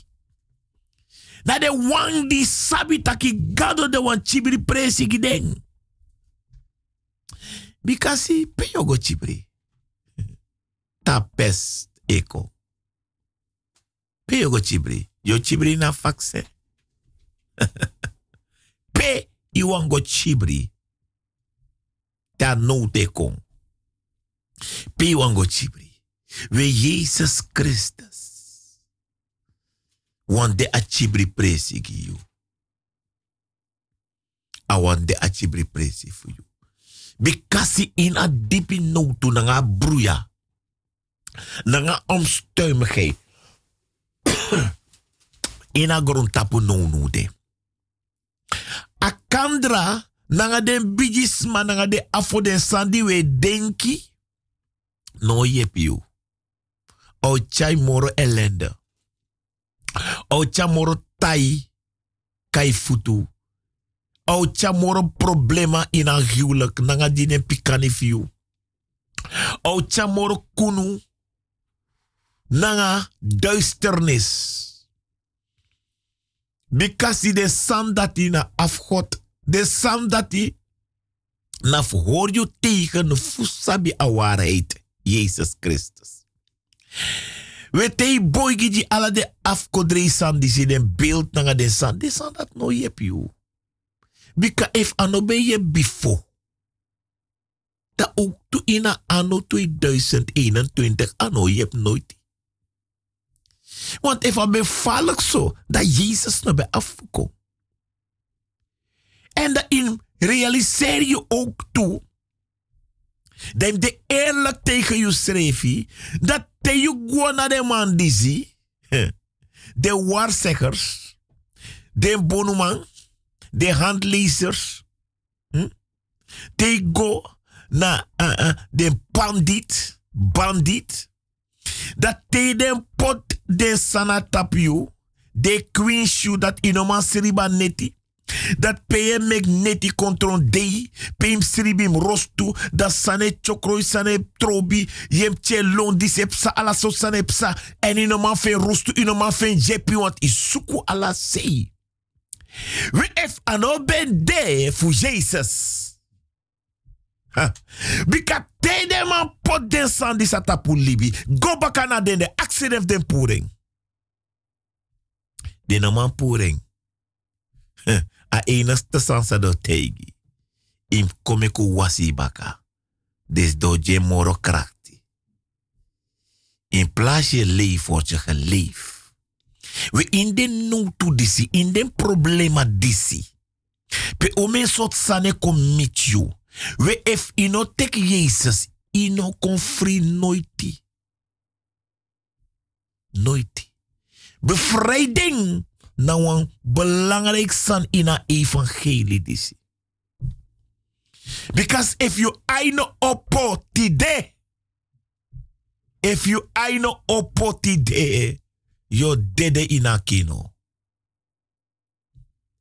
Na de one di sabi taki gado de wan chibri presi gideng. Bikasi peyo go chibri. Tapes eko. Peyo go chibri. Yo chibri na fakse. Pe iwan go chibri. Ta no te kon. Pe iwan go chibri. We Jesus Christus. Want de chibri presi gi you. I want de a chibri presi for you. Bikasi in a dipi no to nga bruya. Nga omstuimigheid. In a grondtapu no no de. Akandra nanga den bigisma nanga de afo den sandi we denki. No yep you. O chai moro elende. O chai moro tai kai futu. O moro problema in a huwelijk nanga dine pikani fiu. O chai moro kunu nanga duisternis. Because de sam dat hij na afgod, de sam dat hij na hoor je tegen fusabi a waarheid, Jezus Christus. We te boy die ala de afkodre san die zien een beeld na de san, de san dat no yep you. Bika if anobe je bifo. Da ook tu ina anno 2021 ano yep nooit. Want ik bevallig zo, dat Jezus naar bij afkomt. En in realiseer je ook toe. Dat de eerlijk tegen je schreef, dat te je gewoon naar de man die zie, de waarzeggers, de bonuman, de handlezers, hm? go naar uh, uh, de bandit, bandit, dat te den pot de sana tapiu, de queen shoe dat inoman siriba neti. Dat PM mek neti kontron dei, PM siribim rostu, dat sane chokroi sane trobi, yem che londi se psa ala so sane psa, en inoman fen rostu, inoman fen jepi, want isuku ala sei. We ef ano ben de Jesus. Bika te de man pot den san di sata pou libi. Go baka na den de accident den pouring. Den man pouring. A enigste sansa do tegi. Im kome ku wasi baka. Des do je moro krakti. In plaats je leef wordt je. We in den no to disi, in den problema disi. Pe omen sot sane kom meet you. We if ino tek Jezus, ino kon free noiti. Noiti. Bevrijding na een belangrijk san in een evangelie disi. Because if you aino oppo tide, if you aino oppo tide, yo dede in a kino.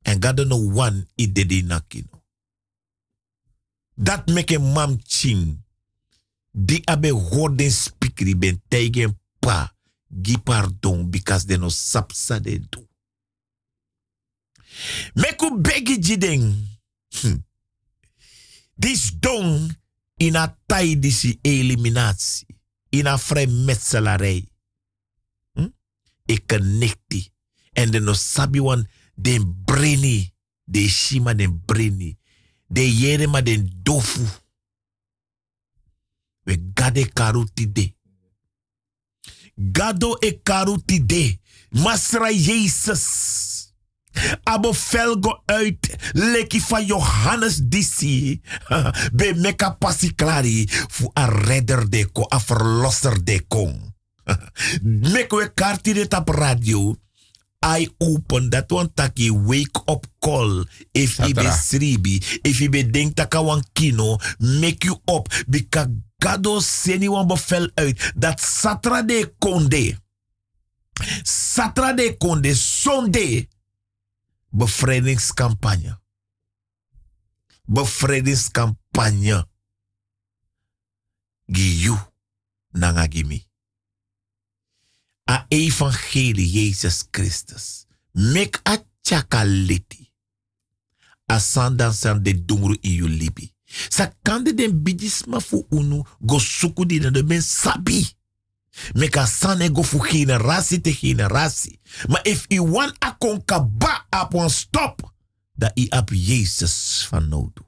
And God no one i dede in a kino. Dat make mam ching. Di abe gorden spikri ben tegen pa. Gi pardon because de no sapsa de do. Meku begi jideng. Hm. Dis dong in a tai disi eliminatie. In a vrijmetselarij. Hm? Ik connecti. En de no sabi wan den breni. De shima den breni de yere ma den dofu. We gade karuti de. Gado e karu tide. Masra Jezus. Abo felgo uit. Leki Johannes Dissi. Be meka passi klari. Fu a redder de ko. A verlosser de kon. Mek we karti de tap radio. I open dat one taki wake up call. If you be sribi, if you be denk taka wan kino, make you up. Bika gado seni wan bevel uit. Dat Saturday konde. Saturday konde, Sunday. Bevrijdingscampagne. Bevrijdingscampagne. Giyu nangagimi a evangelie Jezus Christus. Mek a chakaliti. A sandan san de dungru in yu libi. Sa kande den bidisma fu unu go suku di de ben sabi. Mek a sane go fu generatie te generatie. Maar if i wan a kon kaba ap wan stop. Da i ap Jezus van nodu.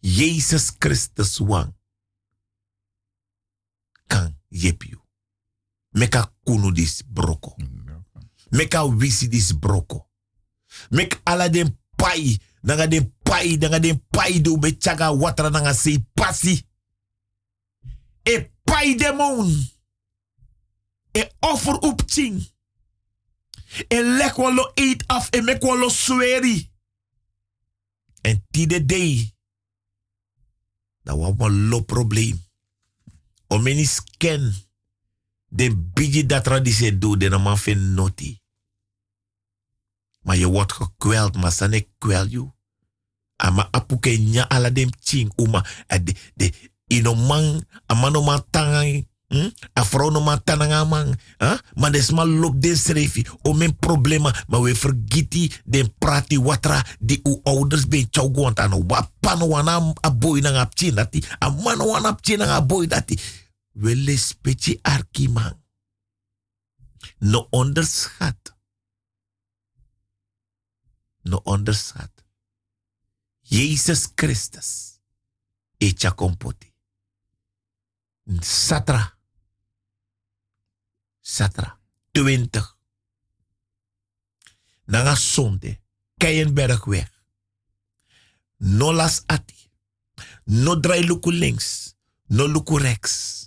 Jezus Christus wang. Kan yep you. Meka kunu dis broko. Meka wisi dis broko. Mek ala den pai. Nanga den pai, nanga den pai do be chaga watra nanga se pasi. E pai demon. E offer up ching. E lek lo eat af e mek lo sweri. En tide day. Was een lo probleem. O meni scan de bigi dat traditie doet, de man vindt noti. Maar je wordt gekweld, maar san ik kwel you. Ama apuke nya ala dem ching uma. De, de, ino man, amano man tangang, hm? A vrouw no man tananga man. Huh? Maar des man lop den schreefie. O men problema. Maar we vergiti den prati watra. Die u ouders ben chau gwant ano. Wapano wana a boy nang ap chin dati. A man wana ap chin nang a boy dati wele specie arkiman. No onderschat. No onderschat. Jezus Christus. Echa kompoti. Satra. Satra. 20. Nanga sonde. Keienbergweg. No las ati. No draai luku links. No luku rechts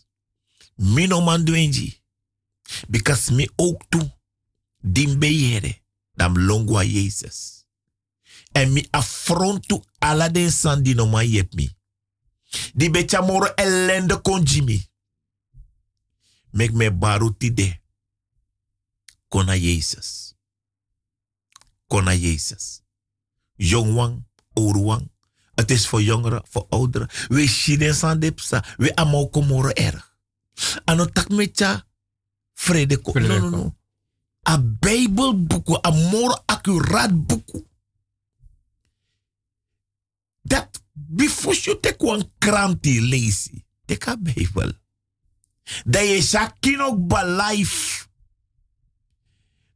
mi no man dwenji. Because mi ook toe. Dim beyere. Dam longwa Jezus. En mi affrontu ala den san di no man yep mi. Di becha moro ellende kon jimi. Mek me baru tide. Kona Jezus. Kona Jezus. Jongwang, oorwang. Het is voor jongeren, voor ouderen. We shinen san depsa. We amo komoro erg. Ano tak mecha vrede ko. No, no, no. A Bijbelboek, a more accuraat boek. Dat, before you take one kranti lezen, take a Bijbel. Dat je shakin ook life.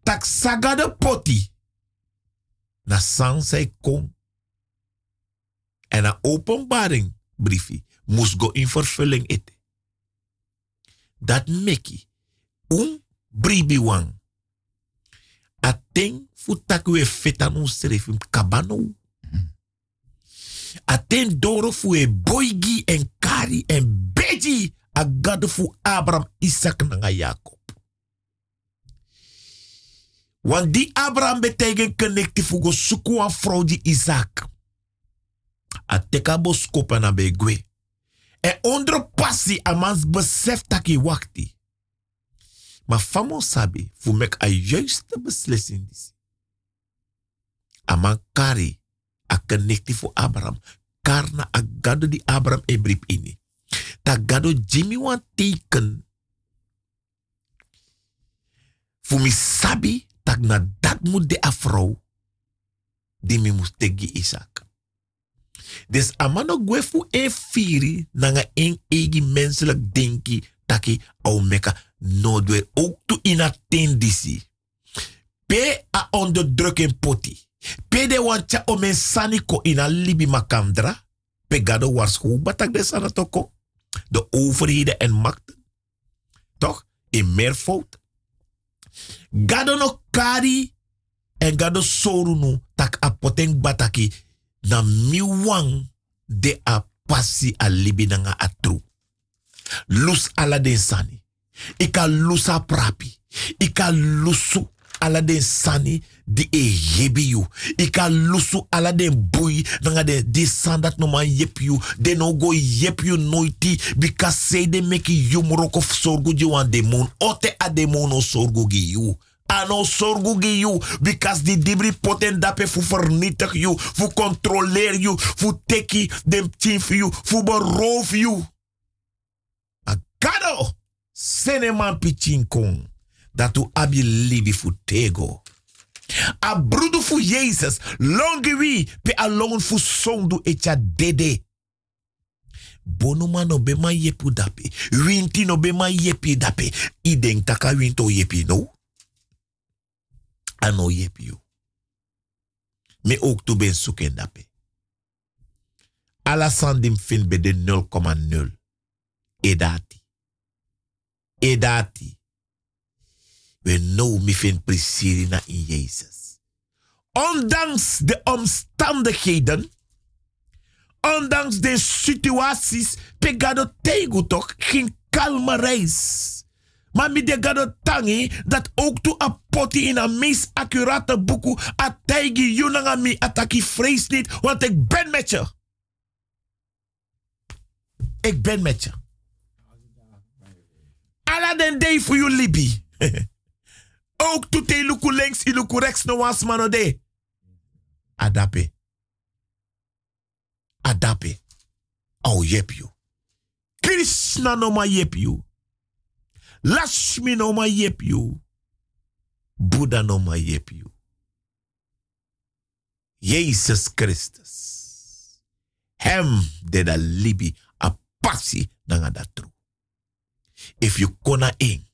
Tak saga de poti. Na sang zij kom. En een openbaring briefie moest go in vervulling eten dat meki um bribi wang. Aten futaku e fetanu serefim kabano. Aten doro fu e boigi en kari en beji a fu Abraham, Isaac nanga Jacob. Want die Abraham betekent connectie go suku an vrouw die Isaac. A teka bo skopa na begwe. En onder passie amans besef dat je wakti. Maar famo sabi, voor mek a juiste beslissing dis. Aman kari, a connecti voor Abraham. Karna a gado di Abraham e ini. Ta gado Jimmy wan teken. Sabi, tak na dat moet de afro. Die mi moest tegi Isaac. Dus amano gwefu e firi nanga en egi menselijk denki taki au meka no dwe ook tu inatendisi. Pe a onderdrukken poti. Pe de wancha o men saniko ina libi makandra. Pe gado warschu batak de sanatoko. De overheden en machten. Toch? In meervoud. Gado no kari en gado sorunu tak apoteng bataki na miwang de a pasi a libi nga atru. Lus ala den sani. Ika lusa prapi. Ika lusu ala den sani di e yebi you. Ika lusu ala den bui nanga de di sandat no. De no go noiti because say de you moroko sorgu ji wan demon. Ote a demon o sorgu gi. Ano sorgu gi you because di dibri poten dape fu vernietig you, fu controleer you, fu teki dem chief you, fu beroof you. Agado seneman pichin kong dat u abi libi fu tego. A brudu fu Jesus, longi wi pe alone fu sondu echa dede. Bono man no be ma yepu dape. Winti no be ma yepi dape. I taka winto yepi no. Ano yepi you. Me ook tu ben suken dape. Ala sandim fin be de 0,0. Edati. Edati. We know mi fin presiri na in Jezus. Ondanks de omstandigheden, ondanks de situaties, pe gado tego toch geen kalme reis. Maar mi de gado tangi dat ook to a poti in een meest accurate boeku a teigi yunanga mi ataki vrees niet, want ik ben met je. Ik ben met je. Alla den day voor you libi. Ook to te luku links, i luku rechts no was mano de. Adape. Adape. Oh yep you. Krishna no ma yep you. Lashmi no ma yep you. Buddha no ma yep you. Jezus Christus. Hem de da libi a passie nanga da tru. If you kona in,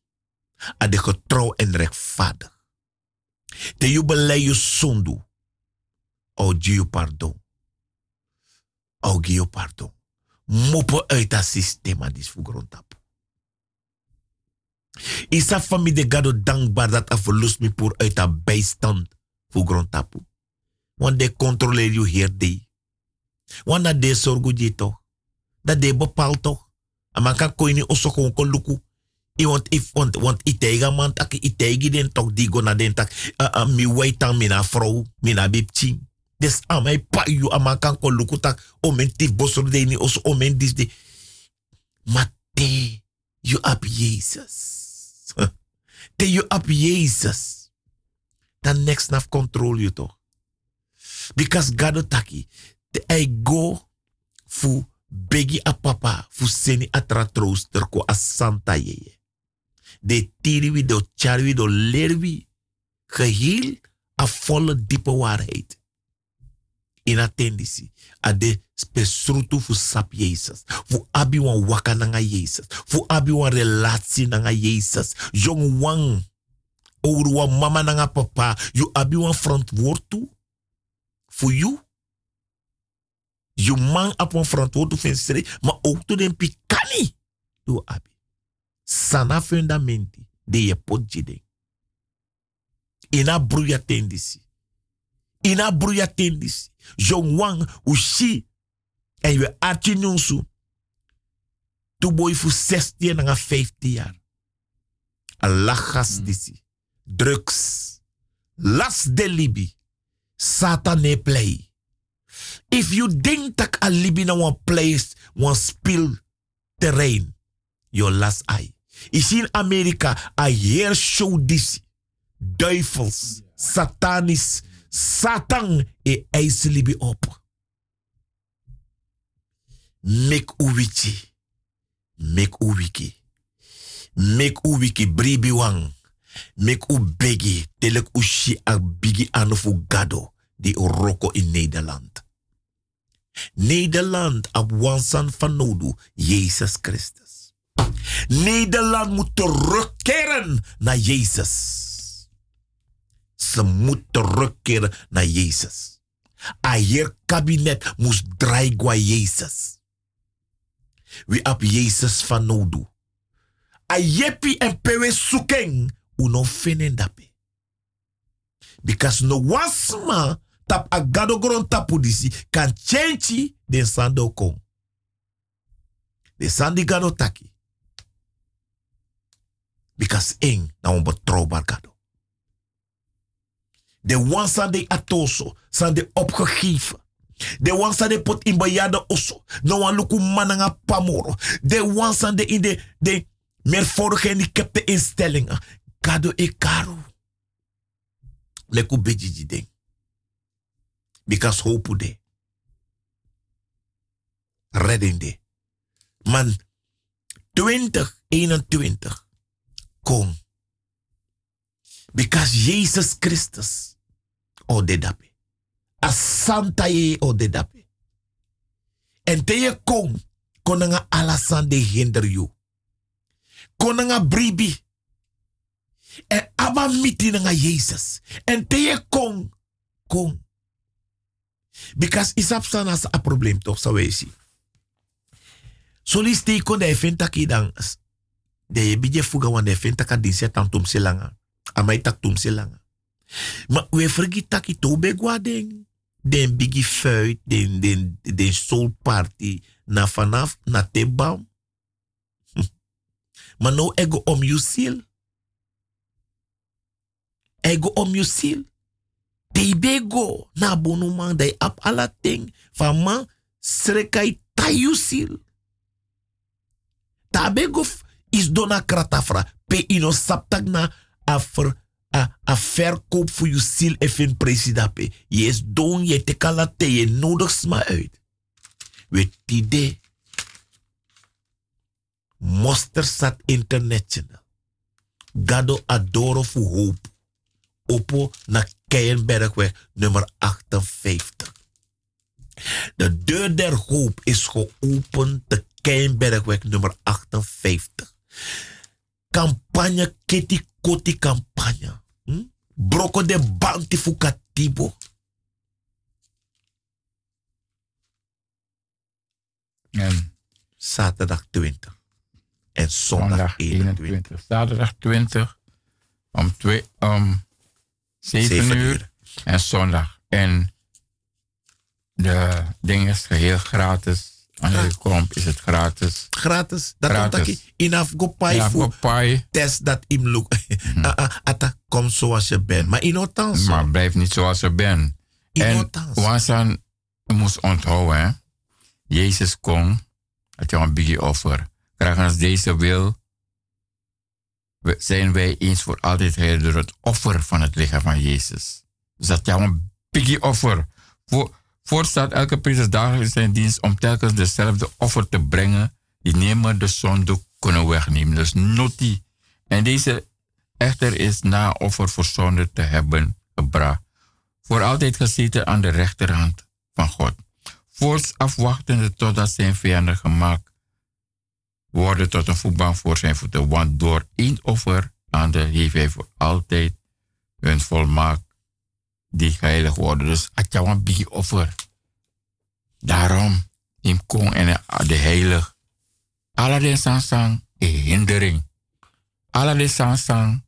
a de getrouw en rechtvaardig. Te you belei you sundu. O pardon. O giu pardon. Mopo uit dat systeem fu grondtapu. Isa fami de gado dankbaar dat a verlust mi pour uit dat bijstand fu grondtapu. Want de controleer you hier de. Want dat de sorgu je toch. Dat de bepaalt toch. En man kan koini osso kon kon luku. Want if want want itega man tak itegi den tok di go na den tak uh, uh, mi wait aan mina vrouw mina bipchi. Des amai pa you ama kan kon luku tak o men tif bosor de ni os o men dis de. Mate you up Jesus. Te you up Jesus. Dan next naf control you toch. Because God taki te I go fu begi a papa fu seni atra trooster ko a santa yeye. De tiriwi, de charwi, de lerwi. Geheel a volle diepe waarheid. In attendisi. A de spesrutu fu sap Jezus. Fu abi wan waka nanga Jezus. Fu abi wan relatie nanga Jezus. Jong wang. Ouro wan mama nanga papa. You abi wan verantwoord Fu you. You man op een verantwoord toe. Maar ook toe den pikani. Do abi sana fundamenti de je pot jide. Ina bruya tendisi. Ina bruya tendisi. Jong wang ushi en je archi nyonsu. Tu boy fu 16 na 15 jaar. Alagas disi. Drugs. Las de libi. Satan ne play. If you denk tak a libi na one place, one spill terrain, your last eye. Is in Amerika a heer show this. Duivels, satanisch, satan e eislibi op. Mek uwichi. Mek uwiki. Mek uwiki bribi wang. Mek u begi telek ushi a bigi anofu gado di roko in Nederland. Nederland op wansan Jezus Christus. Nederland moet terugkeren naar Jezus. Ze moet terugkeren naar Jezus. Ayer kabinet moest draaien Jezus. We op Jezus van nodu. A yepi en pewe sukeng. Uno fenen dape. Because no wasma tap a gado gron tapu disi kan change den sando kon. De sandi gado taki. Because eng na un betrouwbaar gado. De ones de atoso, zijn de opgegeven. De ones de pot in bejade osso. No one luku mananga pamoro. De ones de in de, de meer gehandicapte instellingen. Gado e caro. Leku bejiji. Because hope de. Redding de. Man, 2021. Kom. Because Jezus Christus o de dape. A santa ye o de dape. En te je kon, konanga alasan de hinder you. Konanga bribi. En aba miti nga Jezus. En te je kon. Because isap sana a probleem toch, sa weesi. Solisti kon de finta ki dan. De bije fuga wan de finta ka dinse tan tum silanga. Amai tak tum. Maar we je tobe gwading. Den bigi fuit, den, den, den soul party, na vanaf, na tebam. maar nou ego om je ziel. Ego om je ziel. Na bonu man, dai ap ala ting. Van man, srekai ta you ziel. Tabe go is dona kratafra. Pe ino saptak na afer a, a verkoop voor je ziel even presidape. Je is doen, je te kalate, je nodigt me uit. We tide. Mostersat International. Gado Adoro voor hoop. Opo na Keienbergweg nummer 58. De deur der hoop is geopend te Keienbergweg nummer 58. Campagne Kitty Koti campagne. Hm? Broko de banti fukatibo. En zaterdag 20. En zondag, 21. Zaterdag 20 om, twee, om 7, uur. En zondag. En de ding is geheel gratis. Wanneer je komt is het gratis. Gratis. Dat gratis. Inaf go pay voor test dat im look. Ata kom zoals je bent. Maar inotans. Maar blijf niet zoals je bent. En wanneer moest onthouden. Jezus kon. Dat je een beetje offer. Als deze wil. Zijn wij eens voor altijd heel door het offer van het lichaam van Jezus. Dus dat je een biggie offer. Voor, Voorstaat elke priester dagelijks zijn dienst om telkens dezelfde offer te brengen. Die nemen de zonde kunnen wegnemen. Dus noti. En deze echter is na offer voor zonde te hebben gebracht. Voor altijd gezeten aan de rechterhand van God. Voorts afwachtende totdat zijn vijanden gemaakt worden tot een voetbal voor zijn voeten. Want door één offer aan de heeft hij voor altijd hun volmaakt die heilig worden. Dus atjawan bigi offer. Daarom, in kon en de heilig. De sansang een hindering. De sansang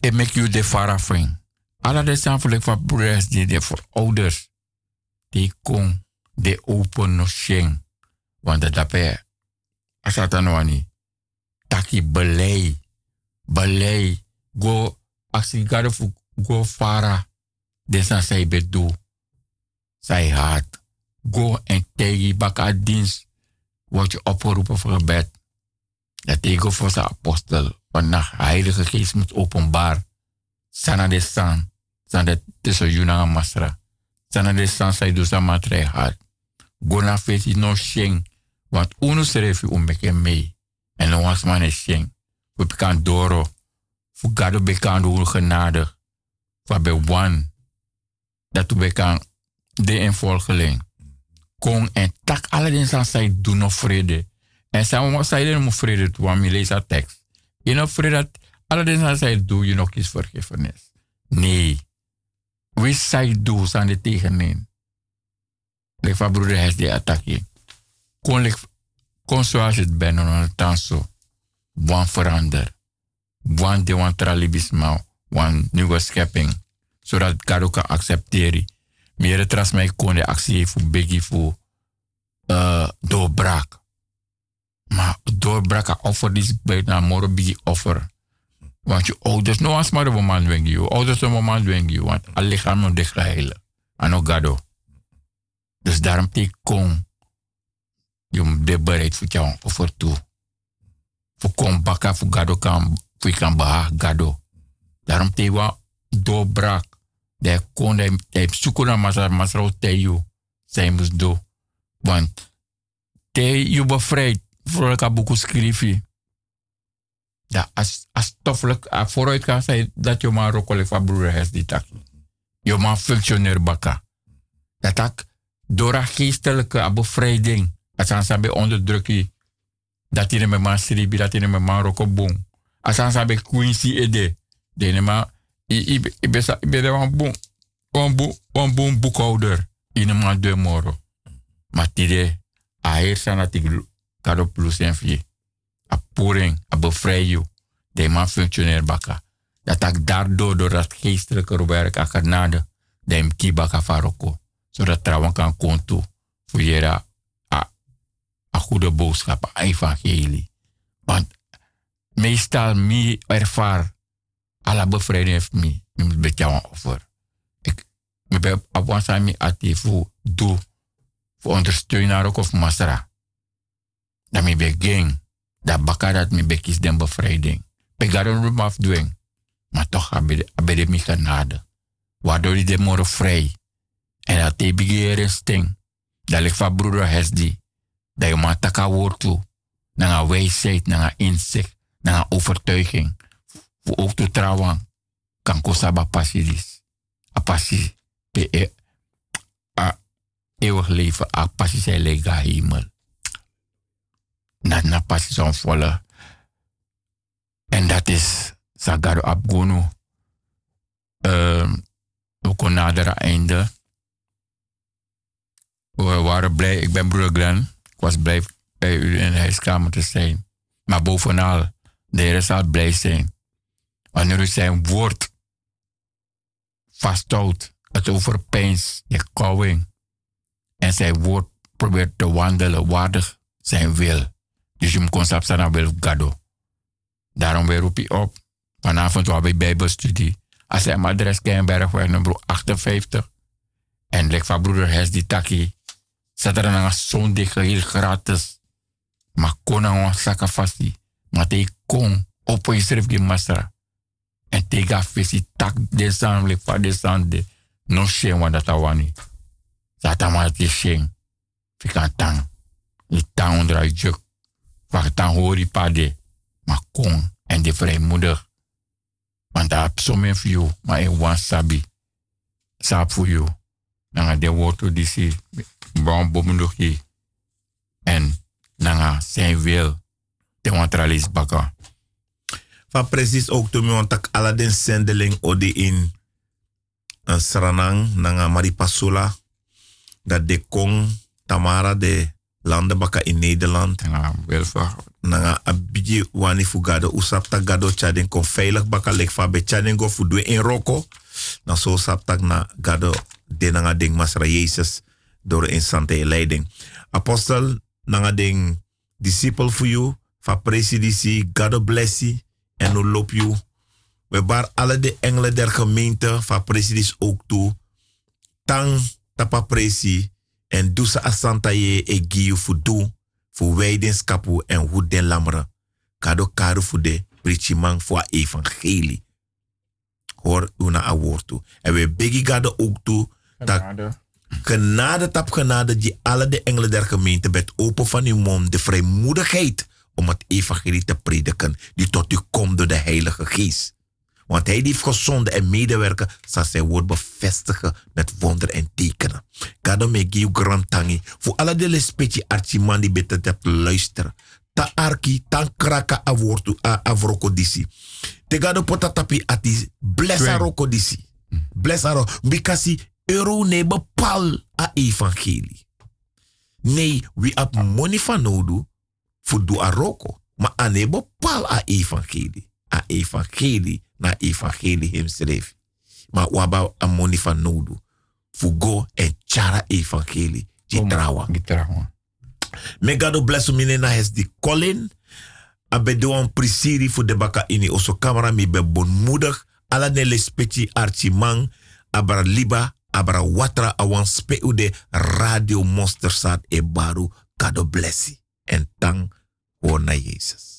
it make you de farafing. De sansang voor broers die de voor ouders. Die kon de open no sheng. Want dat dape asatanwani. Taki belei. Belei. Go asigado fu go fara desa say bedu zij haat go en tegi baka dienst word je opgeroepen voor gebed dat tegen voor zijn apostel vannacht heilige geest moet openbaar. Sana de san sana tussen juna masra. Sana de san zij dus aan matre haat go na feti no sheng want uno serefi umbeke mee. En no was man sheng we kan doro voor gado bekando genadig. Voor bij one. Dat we kan de in volgeling. Kom en tak dingen zij doen nog vrede. En zij zeiden om vrede want je leest dat tekst. Je nog vrede dat alle dingen zij doen je nog iets vergiffenis. Nee. Wie zij doen zijn de tegenin. Lek van broeder heeft die attack. Kon lek kon zoals het ben on tanso. Wan verander. Wan de wan tralibisma. Wan nieuwe schepping. Zodat God kan accepteren. Meer tras mij kon de actie voor biggie voor uh, doorbraak. Maar doorbraak offer die bijna morgen biggie offer. Want je ouders, no as maar de man dwing je. Ouders de man dwing je. Want alle lichaam nog dicht heilen. Ano gado. Dus daarom te kon. Je moet bereid voor jou offer toe. Voor kom baka voor gado kan. Behaag gado. Daarom te wa doorbraak. De kon de, naar masar masar te you. Zij moest doen. Want te je bevrijd. Voor elkaar boeken schrijven ja, als, als uh, vooruit kan zijn dat je maar ook van broer heeft die tak. Je maar functioneer baka. Dat ook door een geestelijke bevrijding. Als aan sabi onderdrukking. Dat hij met man sribi, dat hij met man roko boom. Als aan sabi Quincy ede. De ma, ik ben een boom. Een boom, een boom boekhouder. In man de moro. Maar tide, a heersa na tig kado plus en vier a poring, a bevrijd de man functioneer baka. Dat ik daardoor, door dat geestelijke werk, a genade, de hem kibaka faroko. Zodat trouwen kan konto voor a, a goede boodschap, a evangelie. Want meestal mi ervaar, alle bevrijding heeft mi, mi moet beetje offer. Ik, ik ben op een ati voor doe, voor ondersteunen ook of masra. Dan mi ben gang dat bakka dat mi bekis den bevrijding. Pegaron rum afdwing. Maar toch abede mi genade. Waardoor die de moro vrij. En dat te begeren sting. Dat ik van broeder Hesdi. Dat je maar taka woord toe. Naar wijsheid, naar inzicht, een overtuiging. Ook te trouwen. Kan kosaba passidis. A passie. Pe a eeuwig leven. A passie zij lega hemel dat na passie zo'n volle. En dat is Sagaro Abgono. Uh, we kon nader einde. We waren blij, ik ben broer Glenn. Ik was blij bij u in de huiskamer te zijn. Maar bovenal, de Heer zal blij zijn. Wanneer u zijn woord vasthoudt, het overpeins, de kouwing. En zijn woord probeert te wandelen waardig zijn wil. Dus je moet constant staan wel gado. Daarom weer roep je op. Vanavond hebben we bijbelstudie. Als hij mijn adres Keienbergweg nummer 58. En lek van broeder Hes die er een zondag heel gratis. Maar kon aan zakken vast. Maar te kon op je schrijf die masra. En te ga visie tak de lek van de zand. No shame wat dat awani. Zata maar te shame. Fika tang. Die tang onder je juk. Waktan hori pade. Maar kon en de vrijmoedig. Want daar heb zo'n voor jou. Maar in wan sabi. Saap voor jou. Dan de woord die si. Bron bomendogi. En dan zijn wil. De wantralis baka. Van precies ook toen we want alle den zendeling odi in een sranang nanga maripasula dat de kong tamara de landen baka in Nederland. Ja, welvaart. Nanga abiji wani fugado usapta gado chaden kon veilig baka lek fa be chaden go fu in roko. Na so saptak na gado de nanga ding masra Jezus door in sante leiding. Apostel nanga ding disciple for you fa presidisi gado bless you en no loop you. We bar alle de engelen der gemeente van presidis ook toe. Tang tapa presi en doe ze asanta ye e giu fu du fu weidinskapu en hoe den lamre. Kado karu fu de prichimang a evangelie. Hoor una a woord toe. En we begi gade ook toe. Dat genade tap genade die alle de engelen der gemeente bent open van uw mond. De vrijmoedigheid om het evangelie te prediken. Die tot u komt door de heilige geest. Want hij die heeft gezonden en medewerken, zal zijn woord bevestigen met wonderen en tekenen. Kado me grand tangi. Voor alle de lespetje archiman die beter te luisteren. Ta arki, tan kraka a woord a avroko disi. Te gado potatapi ati blessa roko disi. Blessa roko. Bikasi euro ne bepal a evangelie. Nee, wie ap money van nodu, fudu aroko. Maar anebo pal a evangelie. A evangelie na evangelie hemschreef. Maar waba a moni van nodu. Fugo en chara evangelie. Gitrawa. Gitrawa. Megado bless mine na hes di Colin. Abe doan prisiri fu de baka ini oso camera mi be bonmoedig. Ala ne le speci archimang. Abra liba. Abra watra awan speu de radio monster sat e baru. Kado blessi. En tang voor na Jezus.